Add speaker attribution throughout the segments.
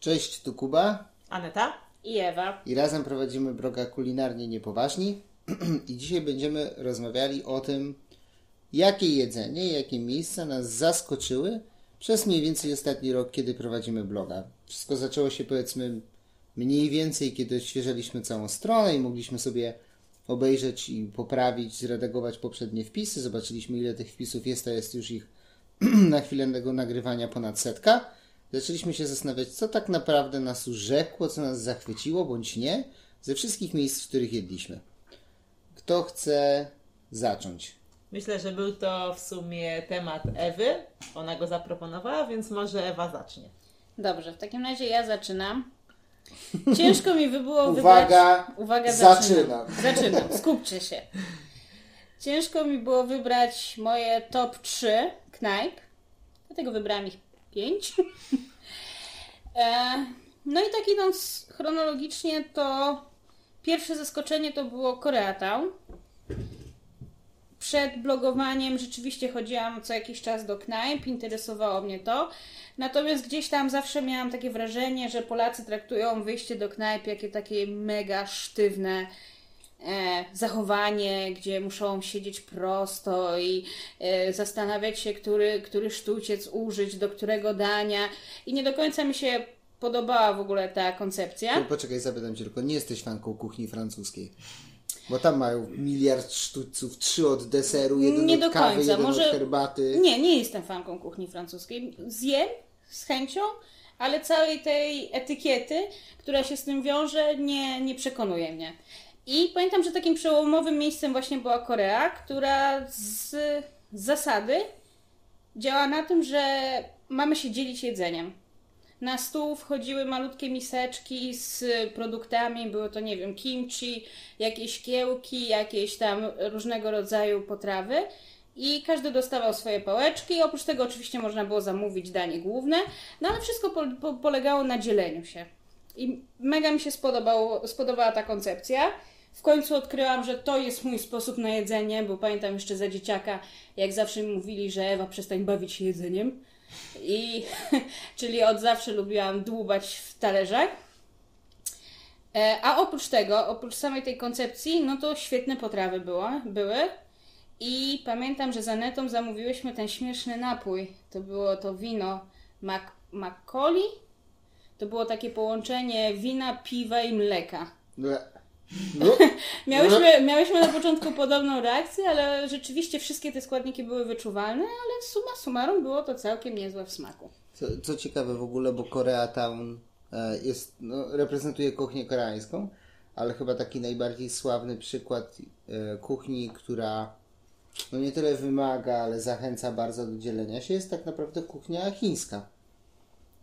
Speaker 1: Cześć, tu Kuba
Speaker 2: Aneta
Speaker 3: i Ewa.
Speaker 1: i razem prowadzimy bloga Kulinarnie Niepoważni i dzisiaj będziemy rozmawiali o tym, jakie jedzenie, jakie miejsca nas zaskoczyły przez mniej więcej ostatni rok, kiedy prowadzimy bloga. Wszystko zaczęło się powiedzmy mniej więcej, kiedy odświeżaliśmy całą stronę i mogliśmy sobie obejrzeć i poprawić, zredagować poprzednie wpisy. Zobaczyliśmy ile tych wpisów jest, a jest już ich na chwilę tego nagrywania ponad setka. Zaczęliśmy się zastanawiać, co tak naprawdę nas urzekło, co nas zachwyciło, bądź nie, ze wszystkich miejsc, w których jedliśmy. Kto chce zacząć?
Speaker 2: Myślę, że był to w sumie temat Ewy. Ona go zaproponowała, więc może Ewa zacznie.
Speaker 3: Dobrze, w takim razie ja zaczynam. Ciężko mi by było
Speaker 1: Uwaga,
Speaker 3: wybrać... Uwaga,
Speaker 1: zaczynam.
Speaker 3: Zaczynam, skupcie się. Ciężko mi było wybrać moje top 3 knajp, dlatego wybrałam ich 5. E, no i tak idąc chronologicznie, to pierwsze zaskoczenie to było Koreatown. Przed blogowaniem rzeczywiście chodziłam co jakiś czas do knajp, interesowało mnie to. Natomiast gdzieś tam zawsze miałam takie wrażenie, że Polacy traktują wyjście do knajp jakie takie mega sztywne zachowanie, gdzie muszą siedzieć prosto i e, zastanawiać się, który, który sztuciec użyć, do którego dania. I nie do końca mi się podobała w ogóle ta koncepcja.
Speaker 1: Poczekaj, zapytam cię tylko, nie jesteś fanką kuchni francuskiej? Bo tam mają miliard sztućców, trzy od deseru, jeden
Speaker 3: nie
Speaker 1: od
Speaker 3: do
Speaker 1: kawy,
Speaker 3: końca.
Speaker 1: jeden
Speaker 3: Może...
Speaker 1: od herbaty.
Speaker 3: Nie, nie jestem fanką kuchni francuskiej. Zjem z chęcią, ale całej tej etykiety, która się z tym wiąże, nie, nie przekonuje mnie. I pamiętam, że takim przełomowym miejscem właśnie była Korea, która z zasady działa na tym, że mamy się dzielić jedzeniem. Na stół wchodziły malutkie miseczki z produktami, było to, nie wiem, kimchi, jakieś kiełki, jakieś tam różnego rodzaju potrawy. I każdy dostawał swoje pałeczki. Oprócz tego, oczywiście, można było zamówić danie główne, no ale wszystko po, po, polegało na dzieleniu się. I mega mi się spodobała ta koncepcja. W końcu odkryłam, że to jest mój sposób na jedzenie, bo pamiętam jeszcze za dzieciaka, jak zawsze mi mówili, że Ewa przestań bawić się jedzeniem. I, czyli od zawsze lubiłam dłubać w talerzach. E, a oprócz tego, oprócz samej tej koncepcji, no to świetne potrawy było, były. I pamiętam, że za netą zamówiłyśmy ten śmieszny napój. To było to wino Mac. To było takie połączenie wina, piwa i mleka.
Speaker 1: No.
Speaker 3: miałyśmy, miałyśmy na początku podobną reakcję, ale rzeczywiście wszystkie te składniki były wyczuwalne, ale suma summarum było to całkiem niezłe w smaku.
Speaker 1: Co, co ciekawe w ogóle, bo Koreatown e, jest, no, reprezentuje kuchnię koreańską, ale chyba taki najbardziej sławny przykład e, kuchni, która no nie tyle wymaga, ale zachęca bardzo do dzielenia się, jest tak naprawdę kuchnia chińska.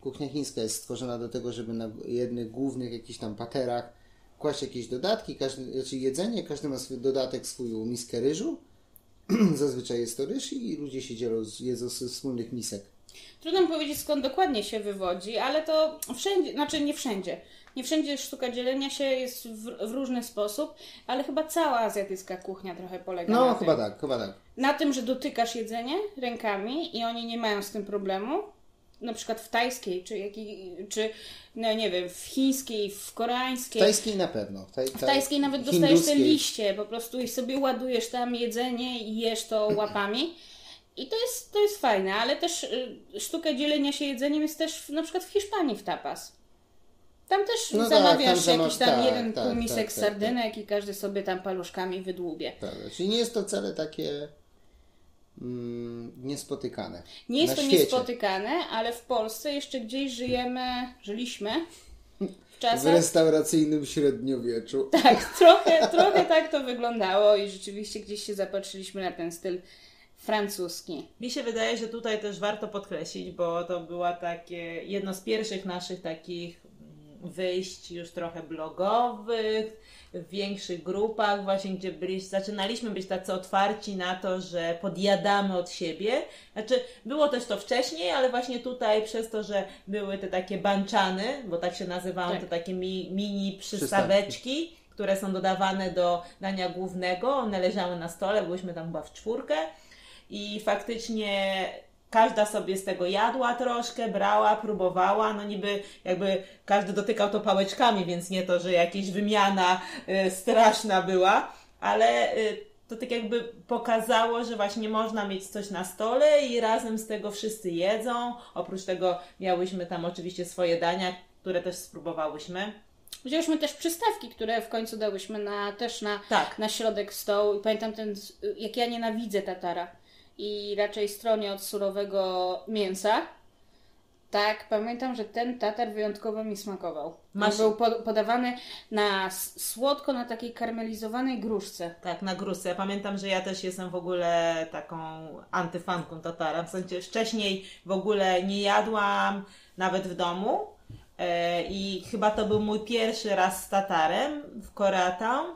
Speaker 1: Kuchnia chińska jest stworzona do tego, żeby na jednych głównych jakichś tam paterach kłaść jakieś dodatki, każdy, znaczy jedzenie, każdy ma swój dodatek, swoją miskę ryżu. Zazwyczaj jest to ryż i ludzie się dzielą, jedzą z wspólnych misek.
Speaker 3: Trudno mi powiedzieć skąd dokładnie się wywodzi, ale to wszędzie, znaczy nie wszędzie. Nie wszędzie sztuka dzielenia się jest w, w różny sposób, ale chyba cała azjatycka kuchnia trochę polega
Speaker 1: no,
Speaker 3: na
Speaker 1: chyba
Speaker 3: tym.
Speaker 1: tak, chyba tak.
Speaker 3: Na tym, że dotykasz jedzenie rękami i oni nie mają z tym problemu. Na przykład w tajskiej, czy, jaki, czy no nie wiem, w chińskiej, w koreańskiej.
Speaker 1: W tajskiej na pewno. W, taj,
Speaker 3: W tajskiej nawet dostajesz te liście, po prostu i sobie ładujesz tam jedzenie i jesz to łapami. I to jest, to jest fajne, ale też y, sztuka dzielenia się jedzeniem jest też na przykład w Hiszpanii w tapas. Tam też
Speaker 1: No tak,
Speaker 3: zamawiasz
Speaker 1: tam
Speaker 3: jakiś tam
Speaker 1: tak,
Speaker 3: jeden
Speaker 1: tak,
Speaker 3: półmisek
Speaker 1: tak, tak,
Speaker 3: sardynek i każdy sobie tam paluszkami wydłubie.
Speaker 1: Prawda. Czyli nie jest to wcale takie niespotykane.
Speaker 3: Nie jest
Speaker 1: na
Speaker 3: to
Speaker 1: świecie.
Speaker 3: niespotykane, ale w Polsce jeszcze gdzieś żyjemy, żyliśmy w
Speaker 1: W
Speaker 3: czasach...
Speaker 1: restauracyjnym średniowieczu.
Speaker 3: Tak, trochę, trochę tak to wyglądało i rzeczywiście gdzieś się zapatrzyliśmy na ten styl francuski.
Speaker 2: Mi się wydaje, że tutaj też warto podkreślić, bo to była takie jedno z pierwszych naszych takich mm, wyjść już trochę blogowych, w większych grupach, właśnie gdzie byli, zaczynaliśmy być tacy otwarci na to, że podjadamy od siebie. Znaczy, było też to wcześniej, ale właśnie tutaj przez to, że były te takie banczany, bo tak się nazywały,
Speaker 3: Tak.
Speaker 2: te takie mi, mini przystaweczki, które są dodawane do dania głównego, one leżały na stole, byliśmy tam chyba w czwórkę i faktycznie każda sobie z tego jadła troszkę, brała, próbowała, no niby jakby każdy dotykał to pałeczkami, więc nie to, że jakaś wymiana y, straszna była, ale y, to tak jakby pokazało, że właśnie można mieć coś na stole i razem z tego wszyscy jedzą. Oprócz tego miałyśmy tam oczywiście swoje dania, które też spróbowałyśmy.
Speaker 3: Wzięłyśmy też przystawki, które w końcu dałyśmy na, też na,
Speaker 2: Tak.
Speaker 3: na środek stołu. I pamiętam ten, jak ja nienawidzę tatara i raczej stronię od surowego mięsa. Tak, pamiętam, że ten tatar wyjątkowo mi smakował.
Speaker 2: Masz-
Speaker 3: On był po, podawany na słodko, na takiej karmelizowanej gruszce.
Speaker 2: Tak, na grusę. Ja pamiętam, że ja też jestem w ogóle taką antyfanką tatara. W sensie wcześniej w ogóle nie jadłam nawet w domu. E, I chyba to był mój pierwszy raz z tatarem w Koreatown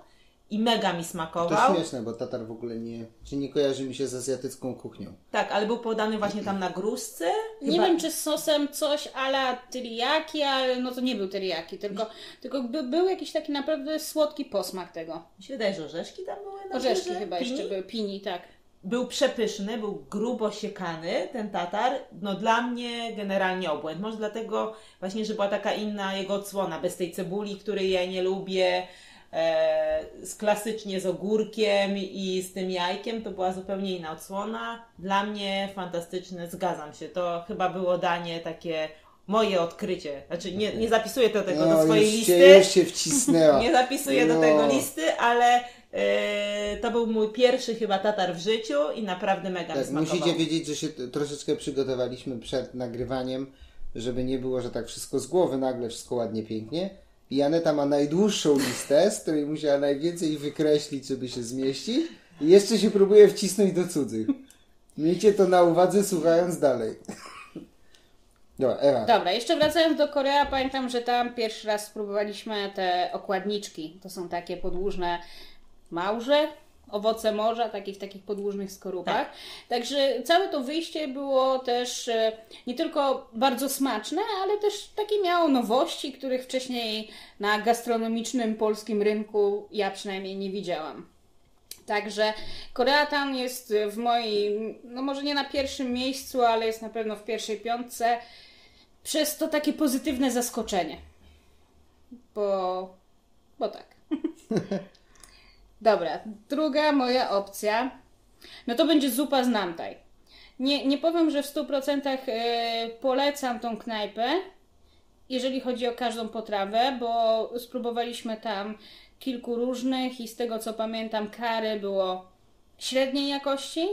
Speaker 2: i mega mi
Speaker 1: To
Speaker 2: smakował.
Speaker 1: śmieszne, bo tatar w ogóle nie, czy nie kojarzy mi się z azjatycką kuchnią.
Speaker 2: Tak, ale był podany właśnie tam na gruszce.
Speaker 3: Nie
Speaker 2: Chyba-
Speaker 3: wiem, czy z sosem coś ala teriyaki, ale no to nie był teriyaki, tylko, tylko by, był jakiś taki naprawdę słodki posmak tego.
Speaker 2: Mi się wydaje, że orzeszki tam były na
Speaker 3: Orzeszki
Speaker 2: górze?
Speaker 3: chyba
Speaker 2: Pini?
Speaker 3: jeszcze były, pini, tak.
Speaker 2: Był przepyszny, był grubo siekany ten tatar. No dla mnie generalnie obłęd. Może dlatego właśnie, że była taka inna jego odsłona, bez tej cebuli, której ja nie lubię, z klasycznie z ogórkiem i z tym jajkiem, to była zupełnie inna odsłona. Dla mnie fantastyczne, zgadzam się. To chyba było danie takie moje odkrycie. Znaczy nie, nie zapisuję do tego do swojej
Speaker 1: już
Speaker 2: listy.
Speaker 1: Się, już się wcisnęła.
Speaker 2: Nie zapisuję do
Speaker 1: No.
Speaker 2: tego listy, ale e, to był mój pierwszy chyba tatar w życiu i naprawdę mega
Speaker 1: Tak, musicie wiedzieć, że się troszeczkę przygotowaliśmy przed nagrywaniem, żeby nie było, że tak wszystko z głowy nagle, wszystko ładnie, pięknie. I Aneta ma najdłuższą listę, z której musiała najwięcej wykreślić, żeby się zmieścić. I jeszcze się próbuje wcisnąć do cudzych. Miejcie to na uwadze, słuchając dalej. Dobra, Ewa.
Speaker 3: Dobra, jeszcze wracając do Korea, pamiętam, że tam pierwszy raz spróbowaliśmy te okładniczki. To są takie podłużne małże, owoce morza, takie w takich podłużnych skorupach.
Speaker 2: Tak.
Speaker 3: Także całe to wyjście było też e, nie tylko bardzo smaczne, ale też takie miało nowości, których wcześniej na gastronomicznym polskim rynku ja przynajmniej nie widziałam. Także Koreatown jest w moim, no może nie na pierwszym miejscu, ale jest na pewno w pierwszej piątce. Przez to takie pozytywne zaskoczenie. Bo, bo tak. Dobra, druga moja opcja, no to będzie zupa z namtaj. Nie, nie powiem, że w 100% e, polecam tą knajpę, jeżeli chodzi o każdą potrawę, bo spróbowaliśmy tam kilku różnych i z tego co pamiętam, kary było średniej jakości.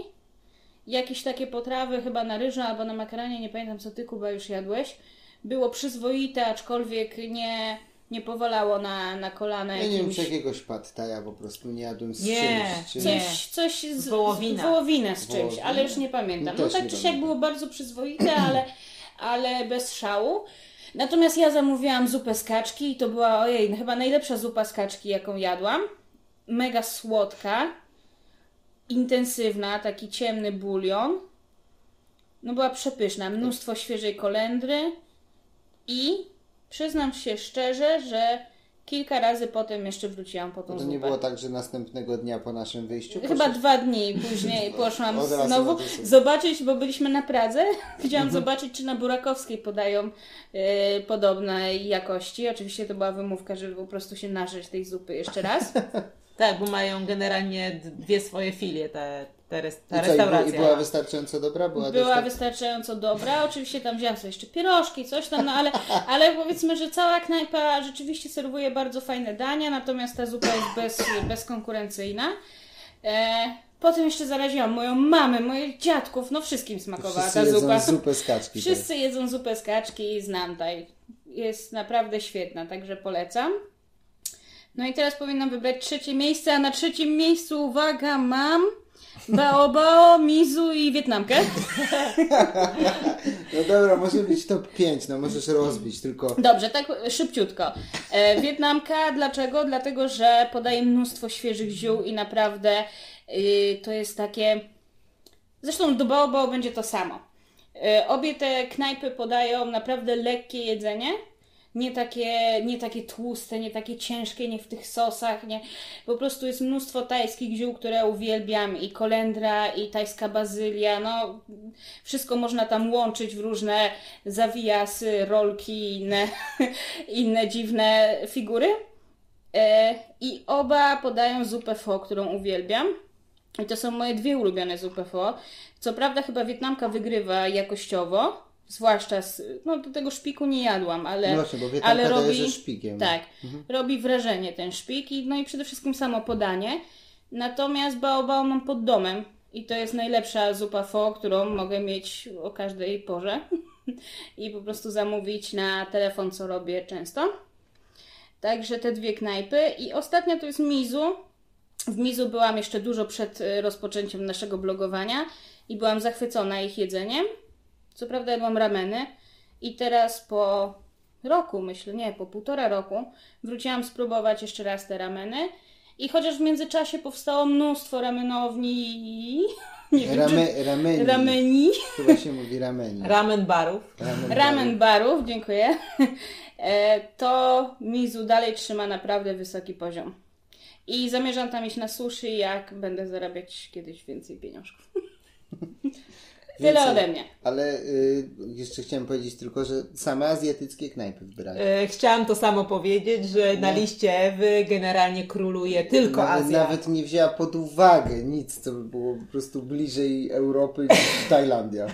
Speaker 3: Jakieś takie potrawy, chyba na ryżu albo na makaranie, nie pamiętam co ty Kuba już jadłeś. Było przyzwoite, aczkolwiek nie, nie powalało na, na kolana
Speaker 1: Ja nie wiem, czy jakiegoś pattaja po prostu nie jadłem z
Speaker 2: Nie,
Speaker 1: czymś. Czy...
Speaker 2: nie.
Speaker 3: Coś, coś z
Speaker 2: Wołowina.
Speaker 3: wołowinę z czymś,
Speaker 1: Wołowina?
Speaker 3: ale już nie pamiętam.
Speaker 1: No
Speaker 3: No, tak czy siak było bardzo przyzwoite, ale, ale bez szału. Natomiast ja zamówiłam zupę z kaczki i to była, ojej, chyba najlepsza zupa z kaczki, jaką jadłam. Mega słodka, intensywna, taki ciemny bulion. No była przepyszna, mnóstwo świeżej kolendry i przyznam się szczerze, że kilka razy potem jeszcze wróciłam po tą
Speaker 1: To
Speaker 3: zupę.
Speaker 1: nie było tak, że następnego dnia po naszym wyjściu
Speaker 3: Chyba
Speaker 1: poszedł-
Speaker 3: dwa dni później poszłam
Speaker 1: Od razu
Speaker 3: znowu
Speaker 1: na
Speaker 3: zobaczyć, bo byliśmy na Pradze. Chciałam
Speaker 1: Mhm.
Speaker 3: zobaczyć, czy na Burakowskiej podają e, podobnej jakości. Oczywiście to była wymówka, żeby po prostu się nażyć tej zupy jeszcze raz.
Speaker 2: Tak, bo mają generalnie dwie swoje filie, te, te res, ta
Speaker 1: I co,
Speaker 2: restauracja.
Speaker 1: I była wystarczająco dobra? Była,
Speaker 3: Była
Speaker 1: dosta-
Speaker 3: wystarczająco dobra. Oczywiście tam wziąłam sobie jeszcze pierożki, coś tam, no ale, ale powiedzmy, że cała knajpa rzeczywiście serwuje bardzo fajne dania, natomiast ta zupa jest bez, bezkonkurencyjna. E, potem jeszcze zaraziłam moją mamę, moich dziadków, no wszystkim smakowała
Speaker 1: Wszyscy
Speaker 3: ta
Speaker 1: jedzą
Speaker 3: zupa.
Speaker 1: zupę z kaczki.
Speaker 3: Wszyscy jedzą zupę z kaczki i znam taj. Jest naprawdę świetna, także polecam. No i teraz powinnam wybrać trzecie miejsce, a na trzecim miejscu, uwaga, mam Bao Bao, Mizu i Wietnamkę.
Speaker 1: No dobra, może być top 5, no możesz rozbić, tylko
Speaker 3: Dobrze, tak szybciutko. E, Wietnamka, dlaczego? Dlatego, że podaje mnóstwo świeżych ziół i naprawdę y, to jest takie... Zresztą do Bao Bao będzie to samo. E, obie te knajpy podają naprawdę lekkie jedzenie, Nie takie, nie takie tłuste, nie takie ciężkie, nie w tych sosach, nie. Po prostu jest mnóstwo tajskich ziół, które uwielbiam i kolendra, i tajska bazylia, no wszystko można tam łączyć w różne zawijasy, rolki i inne, inne dziwne figury. E, I oba podają zupę pho, którą uwielbiam. I to są moje dwie ulubione zupy pho. Co prawda chyba Wietnamka wygrywa jakościowo, zwłaszcza z, no do tego szpiku nie jadłam, ale,
Speaker 1: No właśnie, bo
Speaker 3: ale robi,
Speaker 1: szpikiem.
Speaker 3: tak,
Speaker 1: Mhm.
Speaker 3: robi wrażenie ten szpik i no i przede wszystkim samo podanie. Natomiast baobao mam pod domem i to jest najlepsza zupa pho, którą mogę mieć o każdej porze i po prostu zamówić na telefon, co robię często. Także te dwie knajpy i ostatnia to jest Mizu. W Mizu byłam jeszcze dużo przed y, rozpoczęciem naszego blogowania i byłam zachwycona ich jedzeniem. Co prawda jadłam rameny i teraz po roku, myślę, nie, po półtora roku wróciłam spróbować jeszcze raz te rameny i chociaż w międzyczasie powstało mnóstwo ramenowni, nie wiem,
Speaker 1: Rame,
Speaker 3: czy
Speaker 1: rameni.
Speaker 3: rameni,
Speaker 1: Chyba się mówi rameni.
Speaker 2: Ramen barów.
Speaker 1: Ramen.
Speaker 3: ramen barów, dziękuję, e, to Mizu dalej trzyma naprawdę wysoki poziom. I zamierzam tam iść na sushi, jak będę zarabiać kiedyś więcej pieniążków. Tyle
Speaker 1: Więcej.
Speaker 3: ode mnie.
Speaker 1: Ale y, jeszcze chciałem powiedzieć tylko, że same azjatyckie knajpy wybrali.
Speaker 2: E, Chciałam to samo powiedzieć, że na liście Ewy generalnie króluje tylko
Speaker 1: nawet,
Speaker 2: Azja.
Speaker 1: nawet nie wzięła pod uwagę nic, co by było po prostu bliżej Europy niż Tajlandia.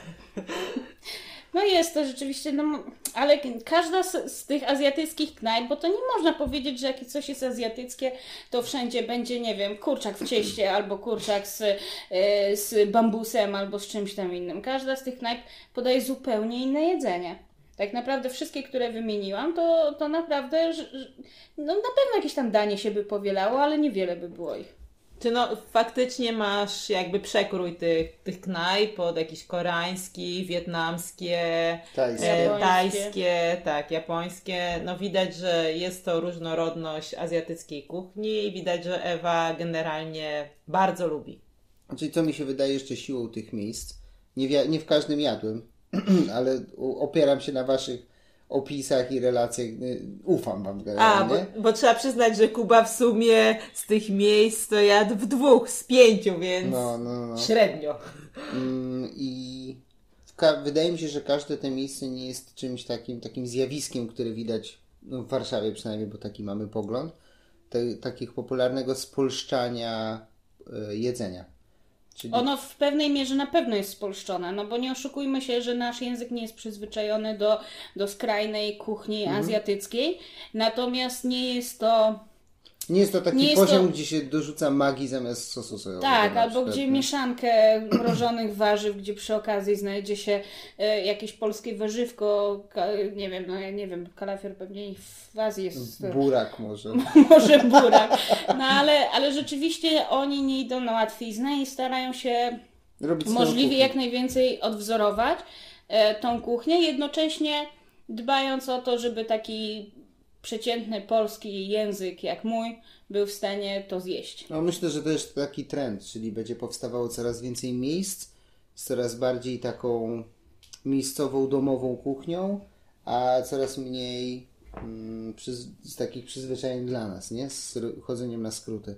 Speaker 3: No jest to rzeczywiście, no, ale każda z, z tych azjatyckich knajp, bo to nie można powiedzieć, że jak coś jest azjatyckie, to wszędzie będzie, nie wiem, kurczak w cieście, albo kurczak z, e, z bambusem, albo z czymś tam innym. Każda z tych knajp podaje zupełnie inne jedzenie. Tak naprawdę wszystkie, które wymieniłam, to, to naprawdę, no na pewno jakieś tam danie się by powielało, ale niewiele by było ich.
Speaker 2: Czy no faktycznie masz jakby przekrój tych, tych knajp od jakichś koreańskich, wietnamskie,
Speaker 1: Tajskie.
Speaker 2: e, tajskie, tak, japońskie. No widać, że jest to różnorodność azjatyckiej kuchni i widać, że Ewa generalnie bardzo lubi.
Speaker 1: Czyli co mi się wydaje jeszcze siłą tych miejsc, nie, wia- nie w każdym jadłem, ale opieram się na waszych opisach i relacjach, y, ufam wam
Speaker 2: A, bo,
Speaker 1: generalnie.
Speaker 2: bo trzeba przyznać, że Kuba w sumie z tych miejsc to jadł w dwóch z pięciu, więc
Speaker 1: No, no, no.
Speaker 2: średnio.
Speaker 1: Mm, I wydaje mi się, że każde te miejsce nie jest czymś takim, takim zjawiskiem, które widać no, w Warszawie przynajmniej, bo taki mamy pogląd, te, takich popularnego spolszczania y, jedzenia. Czyli
Speaker 3: Ono w pewnej mierze na pewno jest spolszczone, no bo nie oszukujmy się, że nasz język nie jest przyzwyczajony do, do skrajnej kuchni
Speaker 1: Mhm.
Speaker 3: azjatyckiej, natomiast nie jest to
Speaker 1: nie jest to taki
Speaker 3: jest
Speaker 1: poziom,
Speaker 3: to-
Speaker 1: gdzie się dorzuca magii zamiast sosu sojowego.
Speaker 3: tak, albo
Speaker 1: przykład,
Speaker 3: gdzie
Speaker 1: nie?
Speaker 3: mieszankę mrożonych warzyw, gdzie przy okazji znajdzie się e, jakieś polskie warzywko, ka, nie wiem, no ja nie wiem, kalafior pewnie w Azji jest
Speaker 1: Burak może.
Speaker 3: może burak, no ale, ale rzeczywiście oni nie idą na łatwiznę i starają się
Speaker 1: Robić
Speaker 3: możliwie jak najwięcej odwzorować e, tą kuchnię, jednocześnie dbając o to, żeby taki przeciętny polski język jak mój był w stanie to zjeść.
Speaker 1: No myślę, że to jest taki trend, czyli będzie powstawało coraz więcej miejsc z coraz bardziej taką miejscową, domową kuchnią, a coraz mniej mm, przyz- z takich przyzwyczajeń dla nas, nie? Z chodzeniem na skróty.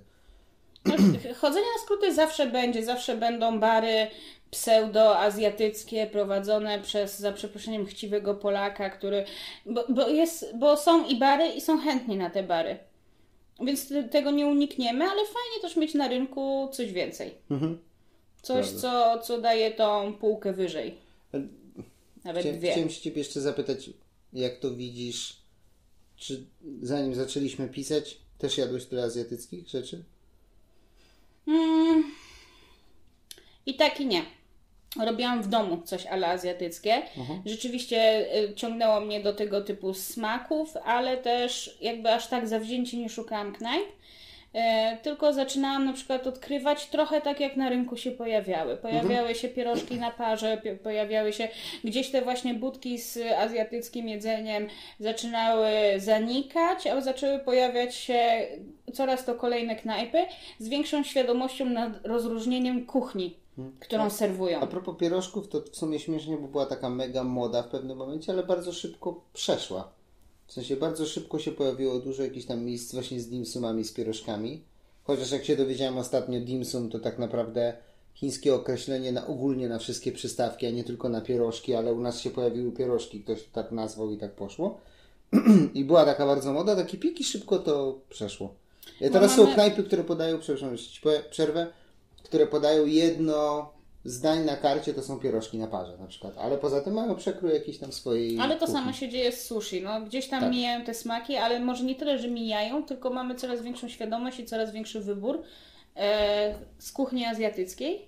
Speaker 3: Chodzenie na skróty zawsze będzie, zawsze będą bary pseudo-azjatyckie prowadzone przez, za przeproszeniem, chciwego Polaka, który, bo, bo, jest, bo są i bary i są chętni na te bary. Więc te- tego nie unikniemy, ale fajnie też mieć na rynku coś więcej. Coś,
Speaker 1: Prawda.
Speaker 3: co, co daje tą półkę wyżej. Nawet
Speaker 1: Chcia,
Speaker 3: dwie.
Speaker 1: chciałem się Ciebie jeszcze zapytać, jak to widzisz, czy zanim zaczęliśmy pisać, też jadłeś tyle azjatyckich rzeczy?
Speaker 3: Mm. I tak i nie. Robiłam w domu coś ale azjatyckie. Rzeczywiście y, ciągnęło mnie do tego typu smaków, ale też jakby aż tak zawzięcie nie szukałam knajp. E, tylko zaczynałam na przykład odkrywać trochę tak jak na rynku się pojawiały. Pojawiały się pierożki na parze, pojawiały się gdzieś te właśnie budki z azjatyckim jedzeniem zaczynały zanikać, a zaczęły pojawiać się coraz to kolejne knajpy z większą świadomością nad rozróżnieniem kuchni, którą serwują.
Speaker 1: A propos pierożków, to w sumie śmiesznie, bo była taka mega moda w pewnym momencie, ale bardzo szybko przeszła. W sensie bardzo szybko się pojawiło dużo jakichś tam miejsc właśnie z dimsumami, z pierożkami. Chociaż jak się dowiedziałem ostatnio, dimsum to tak naprawdę chińskie określenie na ogólnie na wszystkie przystawki, a nie tylko na pierożki, ale u nas się pojawiły pierożki, ktoś to tak nazwał i tak poszło. I była taka bardzo moda, takie piki szybko to przeszło. Ja teraz
Speaker 3: mamy-
Speaker 1: są knajpy, które podają, przepraszam, że ci powiem- przerwę, które podają jedno zdań na karcie, to są pierożki na parze na przykład, ale poza tym mają przekrój jakiś tam swojej
Speaker 3: Ale to
Speaker 1: kuchni.
Speaker 3: samo się dzieje z sushi. No, gdzieś tam
Speaker 1: Tak.
Speaker 3: mijają te smaki, ale może nie tyle, że mijają, tylko mamy coraz większą świadomość i coraz większy wybór e, z kuchni azjatyckiej.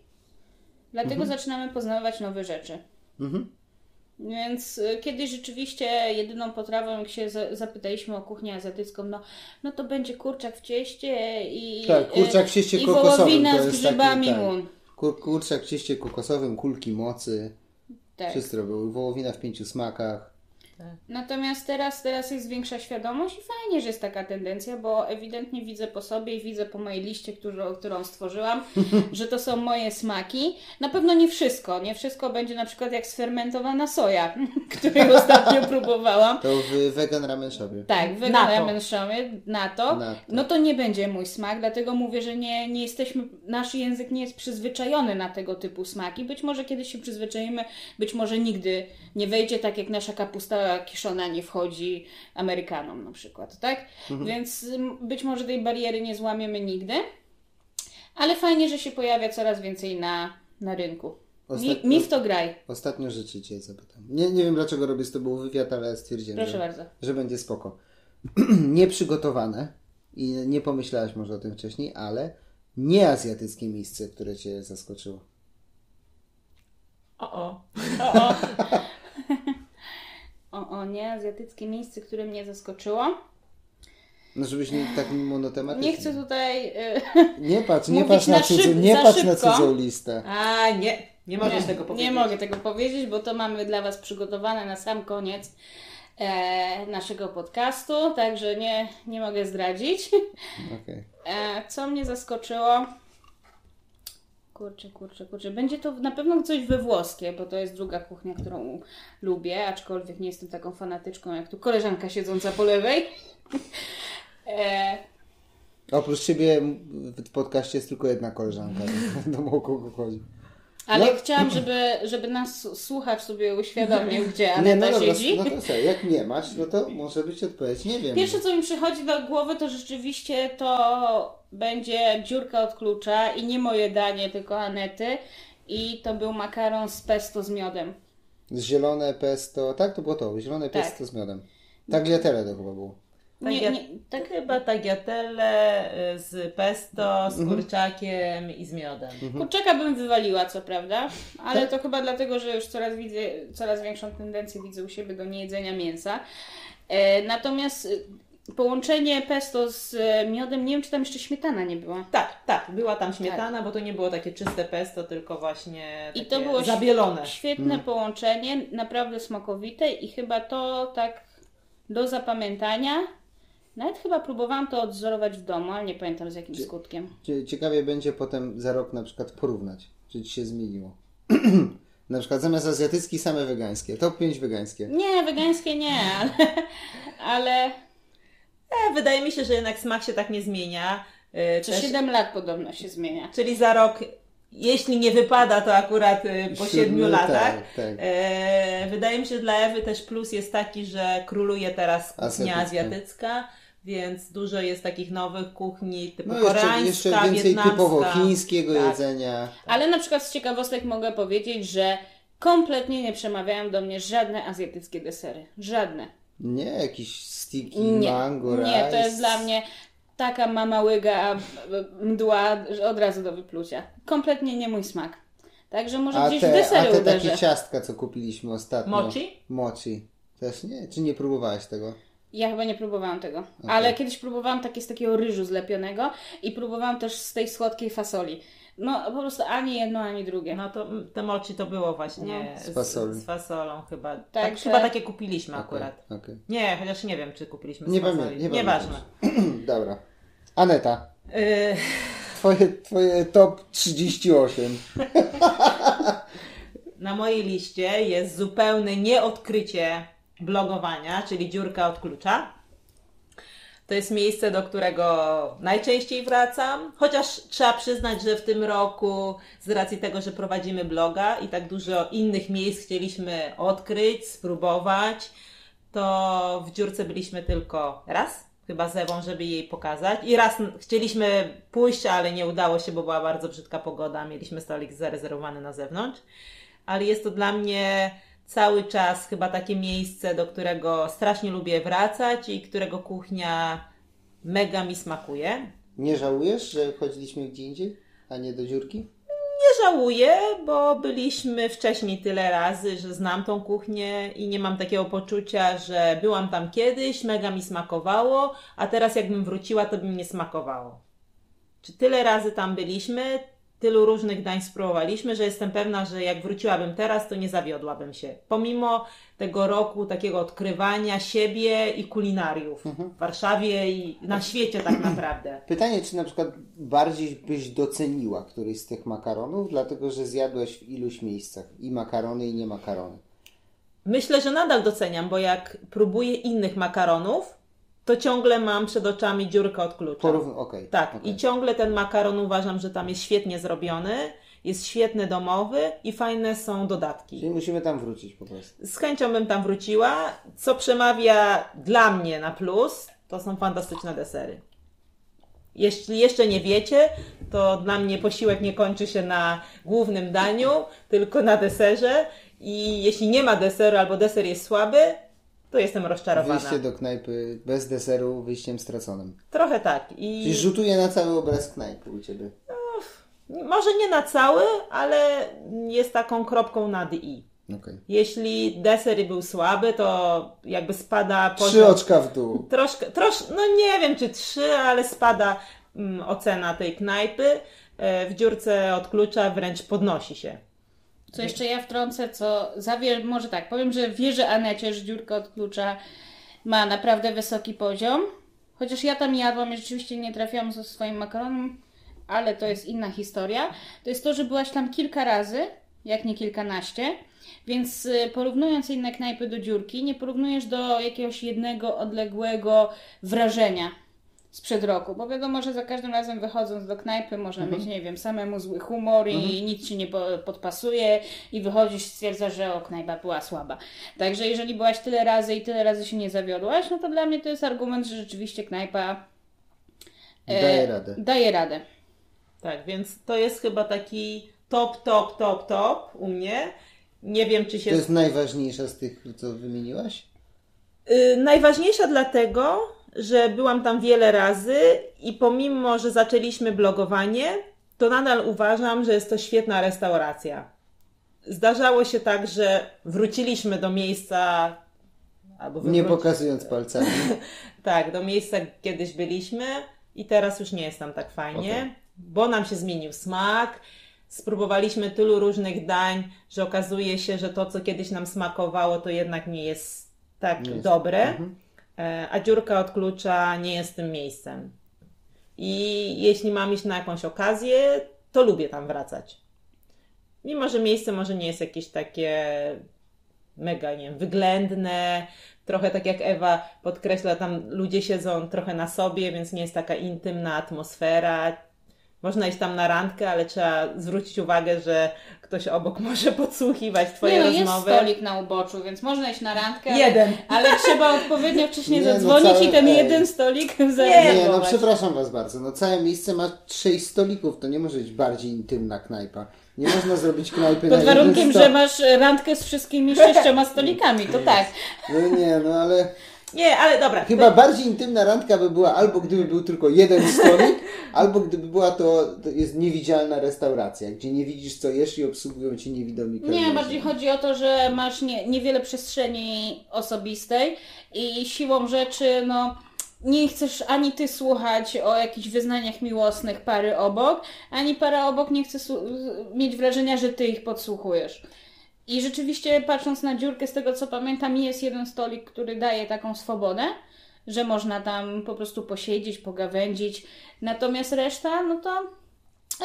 Speaker 3: Dlatego zaczynamy poznawać nowe rzeczy.
Speaker 1: Mhm.
Speaker 3: Więc e, kiedyś rzeczywiście jedyną potrawą, jak się za, zapytaliśmy o kuchnię azjatycką, no, no to będzie kurczak w cieście i,
Speaker 1: Tak, kurczak w cieście
Speaker 3: i wołowina z
Speaker 1: jest taki,
Speaker 3: grzybami
Speaker 1: tak.
Speaker 3: mun.
Speaker 1: Kur, kurczak w cieście kokosowym, kulki mocy,
Speaker 3: Tak.
Speaker 1: wszystko były. Wołowina w pięciu smakach.
Speaker 3: Natomiast teraz, teraz jest większa świadomość i fajnie, że jest taka tendencja, bo ewidentnie widzę po sobie i widzę po mojej liście, którą, którą stworzyłam, że to są moje smaki. Na pewno nie wszystko. Nie wszystko będzie na przykład jak sfermentowana soja, której ostatnio próbowałam.
Speaker 1: To w Vegan Ramen Shopie.
Speaker 3: Tak,
Speaker 2: Na
Speaker 3: wyglądam
Speaker 2: to.
Speaker 3: menszomie na to.
Speaker 1: Na to.
Speaker 3: No to nie będzie mój smak, dlatego mówię, że nie, nie jesteśmy, nasz język nie jest przyzwyczajony na tego typu smaki. Być może kiedyś się przyzwyczajimy, być może nigdy nie wejdzie, tak jak nasza kapusta kiszona nie wchodzi Amerykanom na przykład, tak?
Speaker 1: Mhm.
Speaker 3: Więc ym, być może tej bariery nie złamiemy nigdy, ale fajnie, że się pojawia coraz więcej na, na rynku. Mi,
Speaker 1: Ostatnio-
Speaker 3: mi w to graj,
Speaker 1: Ostatnio rzeczy Cię zapytam. Nie, nie wiem dlaczego robię z Tobą wywiad, ale stwierdziłem,
Speaker 3: proszę
Speaker 1: że,
Speaker 3: bardzo.
Speaker 1: że będzie spoko. Nieprzygotowane i nie pomyślałaś może o tym wcześniej, ale nieazjatyckie miejsce, które Cię zaskoczyło.
Speaker 2: O, o.
Speaker 3: O, o. o, o, nie, azjatyckie miejsce, które mnie zaskoczyło.
Speaker 1: No żebyś nie tak monotematycznie.
Speaker 3: Nie chcę tutaj. y,
Speaker 1: Nie patrz, nie patrz na,
Speaker 3: na
Speaker 1: cudzą,
Speaker 3: szyb-
Speaker 1: nie patrz na cudzą listę.
Speaker 2: A, nie, nie możesz
Speaker 3: nie,
Speaker 2: tego powiedzieć.
Speaker 3: nie mogę tego powiedzieć, bo to mamy dla Was przygotowane na sam koniec e, naszego podcastu, także nie, nie mogę zdradzić.
Speaker 1: Okej.
Speaker 3: E, co mnie zaskoczyło? Kurczę, kurczę, kurczę. Będzie to na pewno coś we włoskie, bo to jest druga kuchnia, którą lubię, aczkolwiek nie jestem taką fanatyczką jak tu koleżanka siedząca po lewej. E,
Speaker 1: Oprócz Ciebie w podcaście jest tylko jedna koleżanka. Wiadomo o kogo chodzi.
Speaker 3: ale
Speaker 1: No.
Speaker 3: chciałam, żeby, żeby nas słuchacz sobie uświadomił, gdzie
Speaker 1: Nie,
Speaker 3: Aneta
Speaker 1: no dobra,
Speaker 3: siedzi.
Speaker 1: no to sobie, jak nie masz, no to może być odpowiedź, nie wiem.
Speaker 3: Pierwsze, co mi przychodzi do głowy, to rzeczywiście to będzie dziurka od klucza i nie moje danie, tylko Anety. I to był makaron z pesto z miodem.
Speaker 1: Zielone pesto, tak to było to, zielone
Speaker 3: Tak.
Speaker 1: pesto z miodem. Tagliatelle to chyba było.
Speaker 3: Nie, nie, tak,
Speaker 2: Chyba tagliatelle y, z pesto, z
Speaker 1: Mhm.
Speaker 2: kurczakiem i z miodem.
Speaker 3: kurczaka bym wywaliła, co prawda, ale to chyba dlatego, że już coraz widzę, coraz większą tendencję widzę u siebie do niejedzenia mięsa. E, natomiast połączenie pesto z e, miodem, nie wiem, czy tam jeszcze śmietana nie była.
Speaker 2: Tak, tak, była tam śmietana, bo to nie było takie czyste pesto, tylko właśnie
Speaker 3: I to było
Speaker 2: zabielone.
Speaker 3: Świetne połączenie, naprawdę smakowite i chyba to tak do zapamiętania. Nawet chyba próbowałam to odzorować w domu, ale nie pamiętam z jakim skutkiem.
Speaker 1: Cie- Ciekawie będzie potem za rok na przykład porównać, czy Ci się zmieniło. na przykład zamiast azjatyckich same wegańskie. Top 5 wegańskie.
Speaker 3: Nie, wegańskie nie, ale, ale
Speaker 2: E, wydaje mi się, że jednak smak się tak nie zmienia.
Speaker 3: Co
Speaker 2: też-
Speaker 3: 7 lat podobno się zmienia.
Speaker 2: Czyli za rok, jeśli nie wypada, to akurat y, po
Speaker 1: Siedmiu,
Speaker 2: 7 latach.
Speaker 1: tak, tak.
Speaker 2: E, wydaje mi się, że dla Ewy też plus jest taki, że króluje teraz kuchnia
Speaker 1: Azjatycka.
Speaker 2: azjatycka, więc dużo jest takich nowych kuchni typu
Speaker 1: No jeszcze,
Speaker 2: koreańska,
Speaker 1: jeszcze więcej
Speaker 2: wietnamska.
Speaker 1: typowo chińskiego
Speaker 2: Tak.
Speaker 1: jedzenia.
Speaker 3: Ale na przykład z ciekawostek mogę powiedzieć, że kompletnie nie przemawiają do mnie żadne azjatyckie desery. Żadne.
Speaker 1: Nie, jakiś sticky,
Speaker 3: Nie,
Speaker 1: mango,
Speaker 3: nie, to
Speaker 1: rice.
Speaker 3: jest dla mnie taka mama łyga mdła że od razu do wyplucia. Kompletnie nie mój smak. Także może
Speaker 1: A
Speaker 3: gdzieś w
Speaker 1: te, a
Speaker 3: desery
Speaker 1: te
Speaker 3: uderzę.
Speaker 1: takie ciastka, co kupiliśmy ostatnio.
Speaker 2: Mochi?
Speaker 1: Mochi. Też nie? Czy nie próbowałaś tego?
Speaker 3: Ja chyba nie próbowałam tego. Ale kiedyś próbowałam takie z takiego ryżu zlepionego i próbowałam też z tej słodkiej fasoli. No po prostu ani jedno, ani drugie.
Speaker 2: No to mm, te mochi to było właśnie
Speaker 3: No.
Speaker 1: Z fasolą.
Speaker 2: Z, fasolą chyba. Tak,
Speaker 3: Także-
Speaker 2: chyba takie kupiliśmy
Speaker 1: Okej,
Speaker 2: akurat.
Speaker 1: okej.
Speaker 2: Nie, chociaż nie wiem, czy kupiliśmy z
Speaker 1: Nie
Speaker 2: fasoli.
Speaker 1: pamiętam. Nie
Speaker 2: Nieważne.
Speaker 1: Dobra. Aneta,
Speaker 2: Y,
Speaker 1: twoje, twoje top 38.
Speaker 2: na mojej liście jest zupełne nieodkrycie blogowania, czyli dziurka od klucza. To jest miejsce, do którego najczęściej wracam, chociaż trzeba przyznać, że w tym roku, z racji tego, że prowadzimy bloga i tak dużo innych miejsc chcieliśmy odkryć, spróbować, to w dziurce byliśmy tylko raz, chyba z Ewą, żeby jej pokazać. I raz chcieliśmy pójść, ale nie udało się, bo była bardzo brzydka pogoda, mieliśmy stolik zarezerwowany na zewnątrz. Ale jest to dla mnie cały czas chyba takie miejsce, do którego strasznie lubię wracać i którego kuchnia mega mi smakuje.
Speaker 1: Nie żałujesz, że chodziliśmy gdzie indziej, a nie do dziurki?
Speaker 2: Nie żałuję, bo byliśmy wcześniej tyle razy, że znam tą kuchnię i nie mam takiego poczucia, że byłam tam kiedyś, mega mi smakowało, a teraz jakbym wróciła, to by mi nie smakowało. Czy tyle razy tam byliśmy, tylu różnych dań spróbowaliśmy, że jestem pewna, że jak wróciłabym teraz, to nie zawiodłabym się. Pomimo tego roku takiego odkrywania siebie i kulinariów w Warszawie i na świecie tak naprawdę.
Speaker 1: Pytanie, czy na przykład bardziej byś doceniła któryś z tych makaronów, dlatego że zjadłeś w iluś miejscach i makarony, i nie makarony.
Speaker 2: Myślę, że nadal doceniam, bo jak próbuję innych makaronów, to ciągle mam przed oczami dziurkę od klucza.
Speaker 1: Okej,
Speaker 2: Tak,
Speaker 1: okej.
Speaker 2: i ciągle ten makaron uważam, że tam jest świetnie zrobiony, jest świetny domowy i fajne są dodatki.
Speaker 1: Czyli musimy tam wrócić po prostu.
Speaker 2: Z chęcią bym tam wróciła. Co przemawia dla mnie na plus, to są fantastyczne desery. Jeśli jeszcze nie wiecie, to dla mnie posiłek nie kończy się na głównym daniu, tylko na deserze. I jeśli nie ma deseru albo deser jest słaby, to jestem rozczarowana.
Speaker 1: Wyjście do knajpy bez deseru, wyjściem straconym.
Speaker 2: Trochę tak. I
Speaker 1: Czyli rzutuje na cały obraz knajpy u Ciebie.
Speaker 2: może nie na cały, ale jest taką kropką nad i.
Speaker 1: Okej.
Speaker 2: Jeśli deser był słaby, to jakby spada
Speaker 1: Trzy oczka w dół.
Speaker 2: Troszkę, trosz, no nie wiem czy trzy, ale spada mm, ocena tej knajpy. E, W dziurce od klucza wręcz podnosi się.
Speaker 3: Co jeszcze ja wtrącę, co zawier... może tak, powiem, że wierzę Anecie, że dziurka od klucza ma naprawdę wysoki poziom. Chociaż ja tam jadłam i rzeczywiście nie trafiłam ze swoim makaronem, ale to jest inna historia. To jest to, że byłaś tam kilka razy, jak nie kilkanaście, więc y, porównując inne knajpy do dziurki, nie porównujesz do jakiegoś jednego odległego wrażenia sprzed roku, bo wiadomo, że za każdym razem wychodząc do knajpy można mieć, nie wiem, samemu zły humor i nic ci nie po- podpasuje i wychodzisz i stwierdzasz, że o, knajpa była słaba. Także jeżeli byłaś tyle razy i tyle razy się nie zawiodłaś, no to dla mnie to jest argument, że rzeczywiście knajpa e,
Speaker 1: Daje radę.
Speaker 3: Daje radę.
Speaker 2: Tak, więc to jest chyba taki top, top, top, top u mnie. Nie wiem, czy się
Speaker 1: To jest najważniejsza z tych, co wymieniłaś?
Speaker 2: Y, Najważniejsza dlatego, że byłam tam wiele razy i pomimo, że zaczęliśmy blogowanie, to nadal uważam, że jest to świetna restauracja. Zdarzało się tak, że wróciliśmy do miejsca albo
Speaker 1: Nie pokazując palcami.
Speaker 2: tak, do miejsca kiedyś byliśmy i teraz już nie jest tam tak fajnie,
Speaker 1: Okej.
Speaker 2: bo nam się zmienił smak. Spróbowaliśmy tylu różnych dań, że okazuje się, że to, co kiedyś nam smakowało, to jednak nie jest tak
Speaker 1: Nie jest.
Speaker 2: dobre,
Speaker 1: Mhm.
Speaker 2: E, a dziurka od klucza nie jest tym miejscem. I jeśli mam iść na jakąś okazję, to lubię tam wracać. Mimo, że miejsce może nie jest jakieś takie mega, nie wiem, wyględne, trochę tak jak Ewa podkreśla, tam ludzie siedzą trochę na sobie, więc nie jest taka intymna atmosfera. Można iść tam na randkę, ale trzeba zwrócić uwagę, że ktoś obok może podsłuchiwać twoje
Speaker 3: nie no, jest
Speaker 2: rozmowy.
Speaker 3: stolik na uboczu, więc można iść na randkę, ale,
Speaker 2: Jeden.
Speaker 3: ale trzeba odpowiednio wcześniej
Speaker 1: Nie, no
Speaker 3: zadzwonić
Speaker 1: całe-
Speaker 3: i ten
Speaker 1: ej.
Speaker 3: jeden stolik
Speaker 1: Nie, no przepraszam Was bardzo. No całe miejsce ma sześć stolików, to nie może być bardziej intymna knajpa. Nie można zrobić knajpy
Speaker 3: Pod
Speaker 1: na
Speaker 3: warunkiem, że masz randkę z wszystkimi sześcioma stolikami, to tak.
Speaker 1: No nie, no ale
Speaker 2: Nie, ale dobra.
Speaker 1: chyba bardziej intymna randka by była albo gdyby był tylko jeden stolik, albo gdyby była to, to jest niewidzialna restauracja, gdzie nie widzisz co jesz i obsługują Ci niewidomi
Speaker 3: Nie, bardziej chodzi o to, że masz nie, niewiele przestrzeni osobistej i siłą rzeczy, no, nie chcesz ani ty słuchać o jakichś wyznaniach miłosnych pary obok, ani para obok nie chce mieć wrażenia, że ty ich podsłuchujesz. I rzeczywiście, patrząc na dziurkę, z tego co pamiętam, jest jeden stolik, który daje taką swobodę, że można tam po prostu posiedzieć, pogawędzić. Natomiast reszta, no to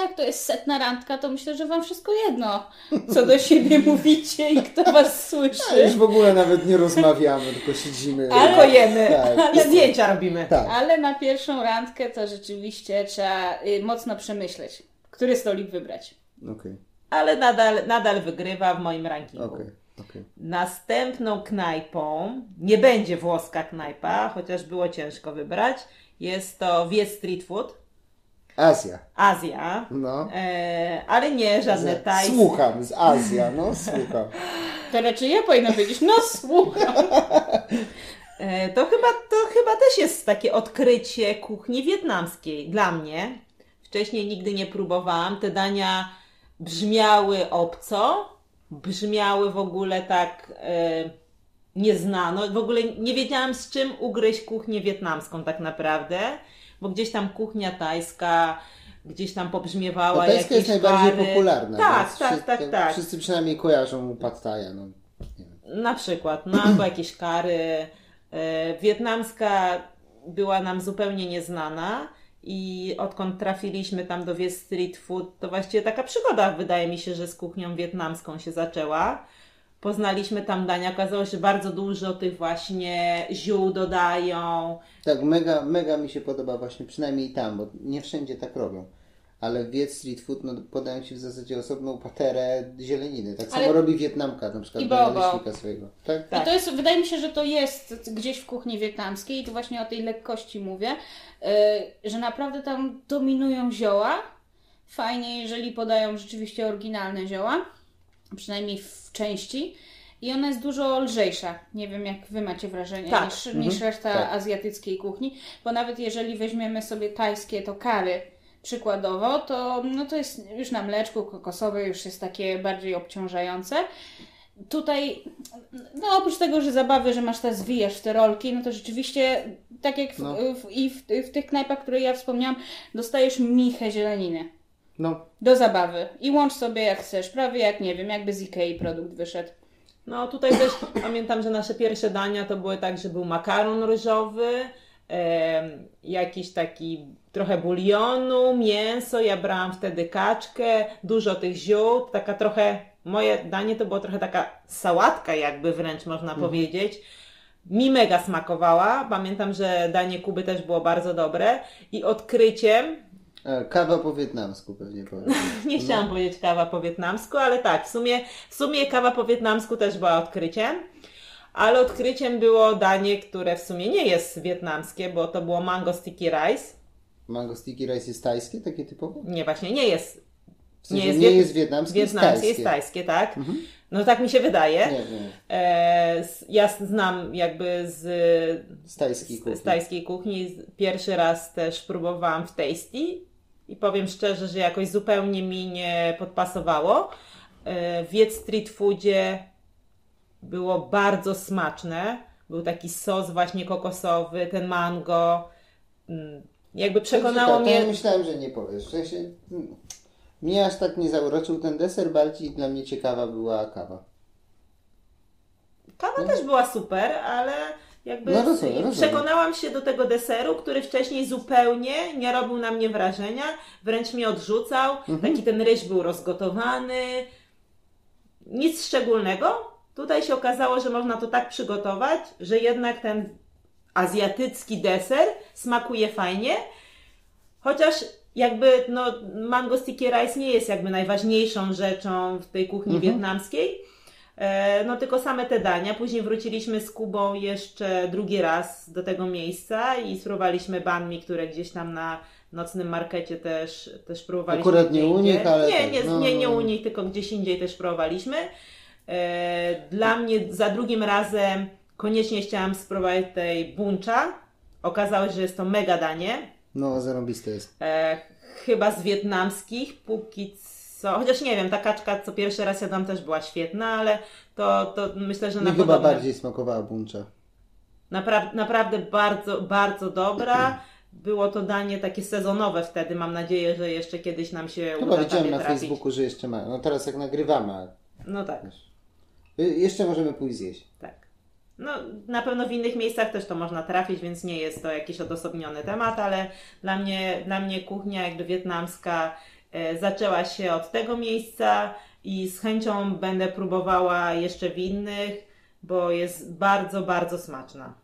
Speaker 3: jak to jest setna randka, to myślę, że wam wszystko jedno, co do siebie mówicie i kto was
Speaker 1: A już
Speaker 3: słyszy.
Speaker 1: w ogóle nawet nie rozmawiamy, tylko siedzimy.
Speaker 2: Tylko jemy
Speaker 1: Tak.
Speaker 2: i zdjęcia robimy.
Speaker 1: Tak.
Speaker 3: Ale na pierwszą randkę to rzeczywiście trzeba y, mocno przemyśleć, który stolik wybrać.
Speaker 1: Okej,
Speaker 2: Ale nadal, nadal wygrywa w moim rankingu.
Speaker 1: okej, okej.
Speaker 2: Następną knajpą, nie będzie włoska knajpa, chociaż było ciężko wybrać, jest to Viet Street Food,
Speaker 1: Azja.
Speaker 2: Azja,
Speaker 1: No.
Speaker 2: e, ale nie żadne tajskie.
Speaker 1: Słucham, z Azja, no słucham.
Speaker 3: To raczej ja powinnam powiedzieć, no słucham.
Speaker 2: E, to, chyba, to chyba też jest takie odkrycie kuchni wietnamskiej dla mnie. Wcześniej nigdy nie próbowałam. Te dania brzmiały obco, brzmiały w ogóle tak e, nieznano. W ogóle nie wiedziałam z czym ugryźć kuchnię wietnamską tak naprawdę, bo gdzieś tam kuchnia tajska gdzieś tam pobrzmiewała
Speaker 1: Tajska
Speaker 2: jakieś
Speaker 1: jest najbardziej
Speaker 2: kary.
Speaker 1: popularna.
Speaker 2: Tak,
Speaker 1: więc
Speaker 2: tak,
Speaker 1: wszyscy-
Speaker 2: tak, tak.
Speaker 1: Wszyscy przynajmniej kojarzą Pad Thaia, no.
Speaker 2: Na przykład, no albo jakieś kary. E, Wietnamska była nam zupełnie nieznana i odkąd trafiliśmy tam do Viet Street Food, to właściwie taka przygoda wydaje mi się, że z kuchnią wietnamską się zaczęła. Poznaliśmy tam dania, okazało się, że bardzo dużo tych właśnie ziół dodają.
Speaker 1: Tak, mega, mega mi się podoba właśnie, przynajmniej tam, bo nie wszędzie tak robią. Ale Viet Street Food no, podają Ci w zasadzie osobną paterę zieleniny. Tak samo
Speaker 3: Ale-
Speaker 1: robi Wietnamka na przykład naleśnika swojego. Tak?
Speaker 2: Tak.
Speaker 3: I to jest, wydaje mi się, że to jest gdzieś w kuchni wietnamskiej i tu właśnie o tej lekkości mówię, że naprawdę tam dominują zioła. Fajnie, jeżeli podają rzeczywiście oryginalne zioła, przynajmniej w części. I ona jest dużo lżejsza. Nie wiem, jak Wy macie wrażenie,
Speaker 2: Tak.
Speaker 3: niż, niż reszta
Speaker 1: Tak.
Speaker 3: azjatyckiej kuchni. Bo nawet jeżeli weźmiemy sobie tajskie, to kary przykładowo, to, no to jest już na mleczku kokosowe, już jest takie bardziej obciążające. Tutaj, no oprócz tego, że zabawy, że masz te zwijasz w te rolki, no to rzeczywiście, tak jak w,
Speaker 1: No.
Speaker 3: w, i w, w tych knajpach, które ja wspomniałam, dostajesz michę zieleniny
Speaker 1: No,
Speaker 3: do zabawy. I łącz sobie jak chcesz, prawie jak, nie wiem, jakby z Ikei produkt wyszedł.
Speaker 2: No tutaj też pamiętam, że nasze pierwsze dania to były tak, że był makaron ryżowy, em, jakiś taki trochę bulionu, mięso, ja brałam wtedy kaczkę, dużo tych ziół, taka trochę, moje danie to było trochę taka sałatka jakby wręcz można powiedzieć. Mi mega smakowała, pamiętam, że danie Kuby też było bardzo dobre i odkryciem,
Speaker 1: e, kawa po wietnamsku pewnie powiem.
Speaker 2: nie chciałam powiedzieć kawa po wietnamsku, ale tak, w sumie, w sumie kawa po wietnamsku też była odkryciem. Ale odkryciem było danie, które w sumie nie jest wietnamskie, bo to było mango sticky rice.
Speaker 1: Mango sticky rice jest tajskie, takie typowo?
Speaker 2: Nie, właśnie nie jest.
Speaker 1: W sensie
Speaker 2: Nie jest,
Speaker 1: nie jest wietnamskie, jest
Speaker 2: wietnamskie,
Speaker 1: tajskie. Mhm.
Speaker 2: jest tajskie, tak? No tak mi się wydaje.
Speaker 1: Nie, nie.
Speaker 2: E, ja znam jakby z,
Speaker 1: Z tajskiej kuchni.
Speaker 2: z tajskiej kuchni. Z- Pierwszy raz też próbowałam w Tasty i powiem szczerze, że jakoś zupełnie mi nie podpasowało. E, W Viet Street Foodzie było bardzo smaczne. Był taki sos właśnie kokosowy, ten mango. Mm, Jakby przekonało
Speaker 1: to ja
Speaker 2: mnie...
Speaker 1: myślałem, że nie powiesz. W sensie, mnie aż tak nie zauroczył ten deser, bardziej dla mnie ciekawa była kawa.
Speaker 2: Kawa też była super, ale jakby
Speaker 1: No rozumiem, rozumiem.
Speaker 2: przekonałam się do tego deseru, który wcześniej zupełnie nie robił na mnie wrażenia, wręcz mnie odrzucał.
Speaker 1: Mhm.
Speaker 2: Taki ten ryż był rozgotowany. Nic szczególnego. Tutaj się okazało, że można to tak przygotować, że jednak ten azjatycki deser smakuje fajnie. Chociaż jakby no, mango sticky rice nie jest jakby najważniejszą rzeczą w tej kuchni wietnamskiej. E, No tylko same te dania. Później wróciliśmy z Kubą jeszcze drugi raz do tego miejsca i spróbowaliśmy banh mi, które gdzieś tam na nocnym markecie też, też próbowaliśmy.
Speaker 1: Akurat nie u nich, ale
Speaker 2: Nie,
Speaker 1: tak,
Speaker 2: nie,
Speaker 1: no,
Speaker 2: nie, nie
Speaker 1: no.
Speaker 2: u nich, tylko gdzieś indziej też próbowaliśmy. E, Dla mnie za drugim razem koniecznie chciałam spróbować tej buncza. Okazało się, że jest to mega danie.
Speaker 1: No, zarąbiste jest.
Speaker 2: E, chyba z wietnamskich, póki co. Chociaż nie wiem, ta kaczka, co pierwszy raz jadłam, też była świetna, ale to, to myślę, że
Speaker 1: Mi
Speaker 2: na
Speaker 1: chyba
Speaker 2: podobne.
Speaker 1: bardziej smakowała buncza.
Speaker 2: Napra- naprawdę bardzo, bardzo dobra. Było to danie takie sezonowe wtedy. Mam nadzieję, że jeszcze kiedyś nam się
Speaker 1: Chyba
Speaker 2: uda
Speaker 1: widziałem
Speaker 2: tam
Speaker 1: na
Speaker 2: trafić.
Speaker 1: Facebooku, że jeszcze mają. No teraz jak nagrywamy,
Speaker 2: No tak,
Speaker 1: y, jeszcze możemy pójść zjeść.
Speaker 2: tak. No, na pewno w innych miejscach też to można trafić, więc nie jest to jakiś odosobniony temat, ale dla mnie, dla mnie kuchnia jakby wietnamska e, zaczęła się od tego miejsca i z chęcią będę próbowała jeszcze w innych, bo jest bardzo, bardzo smaczna.